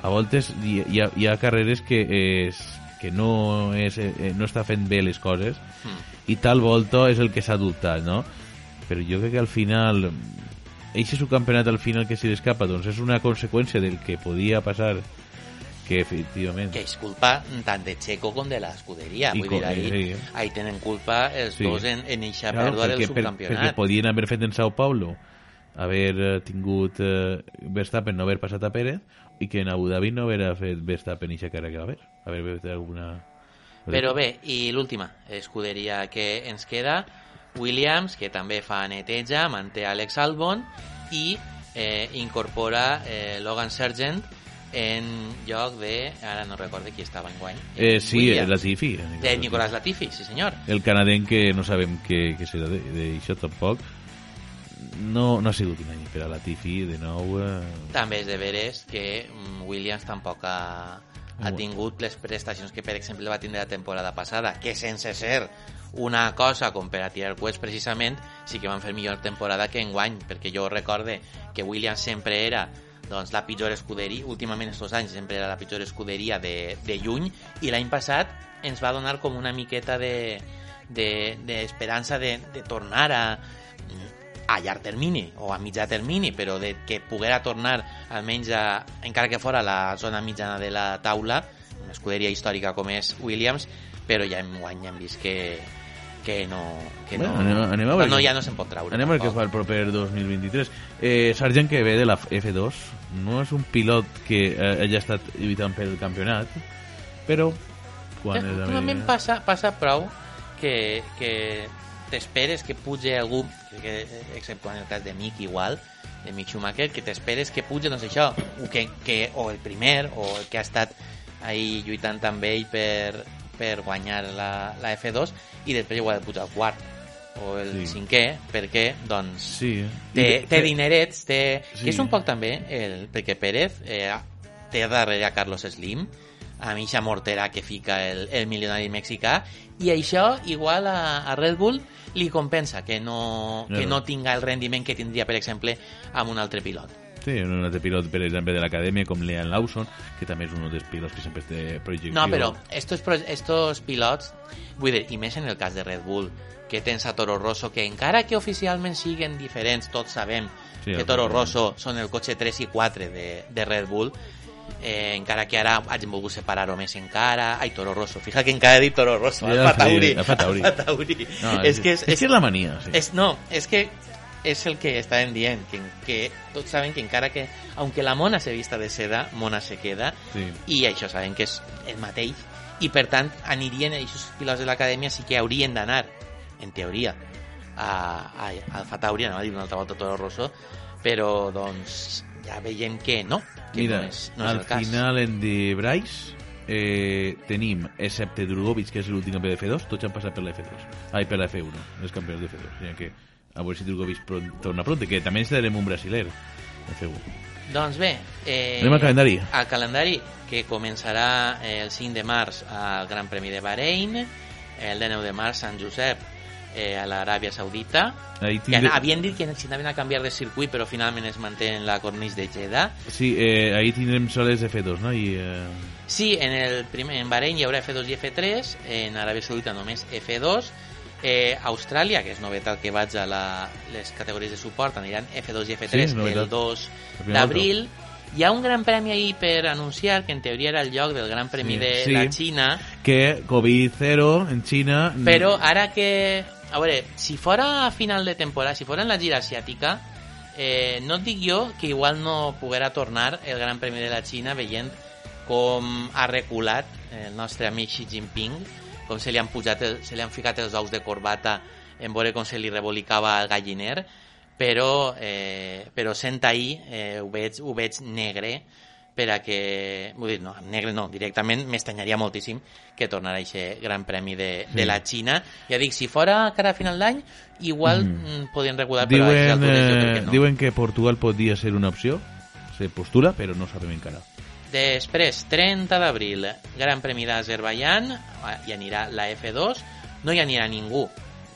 a voltes hi, hi, ha, hi ha carreres que, és, que no, és, eh, no està fent bé les coses Mm. i tal volta és el que s'ha dubtat, no? Però jo crec que al final eixe subcampionat al final que s'hi escapa doncs és una conseqüència del que podia passar que efectivament que és culpa tant de Checo com de l'escuderia. Vull dir, ahí, sí. ahí tenen culpa els Sí. dos en, en eixa Claro, pèrdua del perquè, per, perquè subcampionat. podien haver fet en Sao Paulo haver eh, tingut eh, Verstappen no haver passat a Pérez i que en Abu Dhabi no haver fet Verstappen i cara que va haver haver fet alguna Però bé, i l'última escuderia que ens queda, Williams, que també fa neteja, manté Alex Albon i eh, incorpora eh, Logan Sargent en lloc de... Ara no recordo qui estava en guany. eh, sí, Williams. Latifi De Nicolás Latifi, sí senyor. el canadenc que no sabem què, què serà d'això tampoc no, no ha sigut un any per a Latifi de nou eh, També és de veres que mm, Williams tampoc ha, ha tingut les prestacions que, per exemple, va tindre la temporada passada, que sense ser una cosa com per a tirar coets precisament, sí que van fer millor temporada que enguany, perquè jo recorde que Williams sempre era doncs, la pitjor escuderia, últimament estos anys sempre era la pitjor escuderia de, de lluny, i l'any passat ens va donar com una miqueta de d'esperança de, de, de tornar a, a llarg termini o a mitjà termini, però de que poguera tornar almenys a, encara que fora la zona mitjana de la taula, una escuderia històrica com és Williams, però ja en guany hem vist que, que no... Que Bueno, no, anem- anem a veure no, ja no se'n pot traure. Anem a veure què fa el proper 2023. Eh, Sargent que ve de la F2 no és un pilot que eh, hagi estat lluitant pel campionat, però quan és Últimament passa, passa prou que, que t'esperes que pugi algú, que, excepte en el cas de Mick igual, de Mick Schumacher, que t'esperes que pugi, doncs això, o, que, que, o el primer, o el que ha estat ahí lluitant amb ell per, per guanyar la, la F2, i després igual puja al quart, o el Sí. cinquè, perquè, doncs, Sí. té, té dinerets, té... Sí. Que és un poc també, el, perquè Pérez eh, té darrere a Carlos Slim, a Misha Mortera que fica el, el milionari mexicà, i això igual a, a Red Bull li compensa que no, que no tinga el rendiment que tindria, per exemple, amb un altre pilot. Sí, un altre pilot, per exemple, de l'acadèmia, com Leon Lawson, que també és un dels pilots que sempre té projecció. No, però estos, estos pilots, vull dir, i més en el cas de Red Bull, que tens a Toro Rosso, que encara que oficialment siguen diferents, tots sabem Sí, que Toro. Rosso són el cotxe 3 i 4 de, de Red Bull, eh, encara que ara hagin volgut separar-ho més encara... Ai, Toro Rosso, fija que encara he dit Toro Rosso, Ja, Alfa sí, Tauri. Alfa Tauri. Alfa Tauri. No, és, que és, és, que és la mania, sí. és, no, és que és el que estàvem dient, que, que tots saben que encara que, aunque la mona se vista de seda, mona se queda, Sí. i això sabem que és el mateix, i per tant anirien, aquests pilots de l'acadèmia sí que haurien d'anar, en teoria, a, a, a Alfa Tauri, anava a dir una altra volta Toro Rosso, però doncs ja veiem que no, que Mira, no és, no és al el cas. final en de Bryce eh, tenim, excepte Drugovic, que és l'últim campió de F2, tots han passat per la F2. Ai, per la F1, els campions de F2. O sigui que a veure si Drugovic pron- torna pronto, que també estarem un brasiler de F1. Doncs bé, eh, Anem al calendari. al calendari que començarà el 5 de març al Gran Premi de Bahrein, el 19 de març Sant Josep eh, a l'Aràbia Saudita, Ahí que tindre... havien dit que s'anaven a canviar de circuit però finalment es manté en la cornís de Jeddah Sí, eh, ahí tindrem soles de F2, no? I, eh... Sí, en, el primer, en Bahrein hi haurà F2 i F3, en Aràbia Saudita només F2, eh, Austràlia, que és novetat que vaig a la, les categories de suport, aniran F2 i F3 Sí, el 2 El primer d'abril. Hi ha un gran premi ahir per anunciar, que en teoria era el lloc del gran premi Sí, de sí. la Xina, Que COVID-0 en Xina... però ara que... A veure, si fora a final de temporada, si fora en la gira asiàtica, eh, no et dic jo que igual no poguera tornar el Gran Premi de la Xina veient com ha reculat el nostre amic Xi Jinping, com se li han, pujat el, se li han ficat els ous de corbata en veure com se li rebolicava el galliner, però, eh, però sent ahir eh, ho, veig, ho veig negre per a que... Vull dir, no, negre no, directament m'estanyaria moltíssim que tornara a aquest gran premi de, de Sí. la Xina. Ja dic, si fora cara a final d'any, igual Mm. mm. podien regular, però a Diuen, altures jo eh, crec que no. diuen que Portugal podria ser una opció, se postula, però no sabem encara. Després, 30 d'abril, Gran Premi d'Azerbaijan, ah, hi anirà la F2, no hi anirà ningú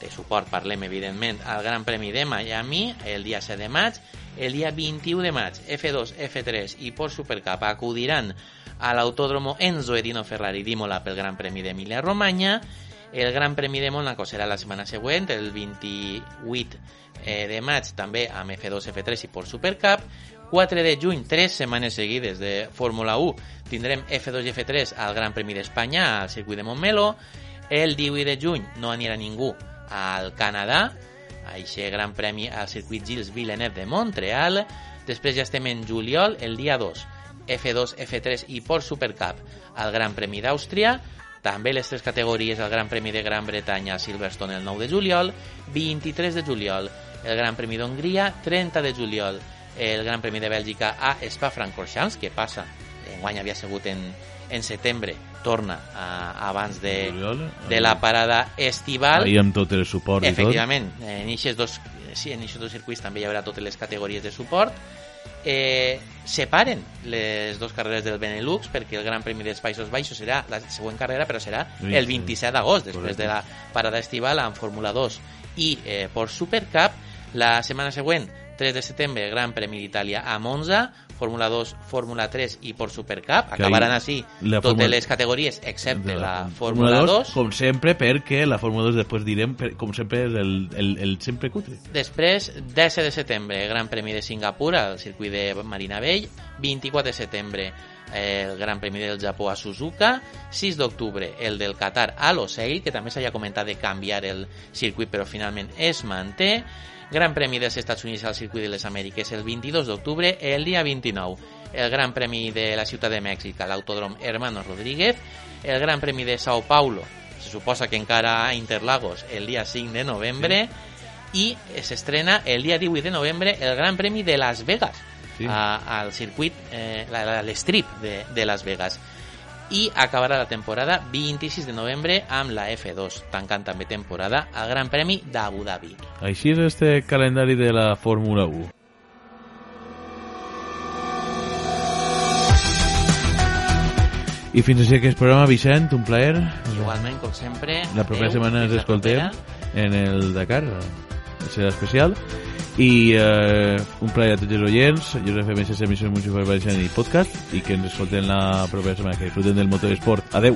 de suport, parlem evidentment, al Gran Premi de Miami el dia 7 de maig, el dia 21 de maig, F2, F3 i Port Supercup acudiran a l'Autódromo Enzo Edino Ferrari d'Imola pel Gran Premi d'Emilia Romagna, el Gran Premi de Mónaco serà la setmana següent, el 28 eh, de maig, també amb F2, F3 i Port Supercup, 4 de juny, tres setmanes seguides de Fórmula 1, tindrem F2 i F3 al Gran Premi d'Espanya al circuit de Montmeló. El 18 de juny no anirà ningú al Canadà, a aquest Gran Premi al circuit Gilles Villeneuve de Montreal. Després ja estem en juliol, el dia 2, F2, F3 i Port Supercup al Gran Premi d'Àustria. També les tres categories al Gran Premi de Gran Bretanya a Silverstone el 9 de juliol, 23 de juliol el Gran Premi d'Hongria, 30 de juliol el Gran Premi de Bèlgica a Spa-Francorchamps, que passa, enguany havia sigut en, en setembre, torna a, abans de, de la parada estival. Ahí amb tot el suport i tot. Efectivament, en aquests dos, sí, en dos circuits també hi haurà totes les categories de suport. Eh, separen les dues carreres del Benelux perquè el Gran Premi dels Països Baixos serà la següent carrera, però serà el sí. 27 d'agost, després de la parada estival amb Fórmula 2 i eh, Port Supercup. La setmana següent, 3 de setembre, Gran Premi d'Itàlia a Monza, Fórmula 2, Fórmula 3 i Port Supercup. Que Acabaran així la totes Fórmula- les categories, excepte de la Fórmula 2 com sempre, perquè la Fórmula 2 després direm, com sempre, és el, el, el sempre cutre. Després, 10 de setembre, Gran Premi de Singapur al circuit de Marina Vell. 24 de setembre, el Gran Premi del Japó a Suzuka. 6 d'octubre, el del Qatar a Losail, que també s'havia comentat de canviar el circuit, però finalment es manté. Gran Premi dels Estats Units al circuit de les Amèriques el 22 d'octubre. El dia 29, el Gran Premi de la Ciutat de Mèxic a l'Autòdrom Hermanos Rodríguez. El Gran Premi de Sao Paulo se suposa que encara a Interlagos el dia 5 de novembre i s'estrena el dia 18 de novembre el Gran Premi de Las Vegas Sí. a, al circuit, eh, la- la- l'strip de, de Las Vegas i acabarà la temporada 26 de novembre amb la F2, tancant també temporada al Gran Premi d'Abu Dhabi. Així és este calendari de la Fórmula 1. I fins així aquest programa, Vicent, un plaer. Igualment, com sempre... La propera adeu, setmana ens escoltem en el Dakar, serà especial. I eh, un plaer a tots els oients, jo us fem aquestes emissions València i podcast, i que ens escolten la propera setmana, que disfruten del motorsport. Adeu!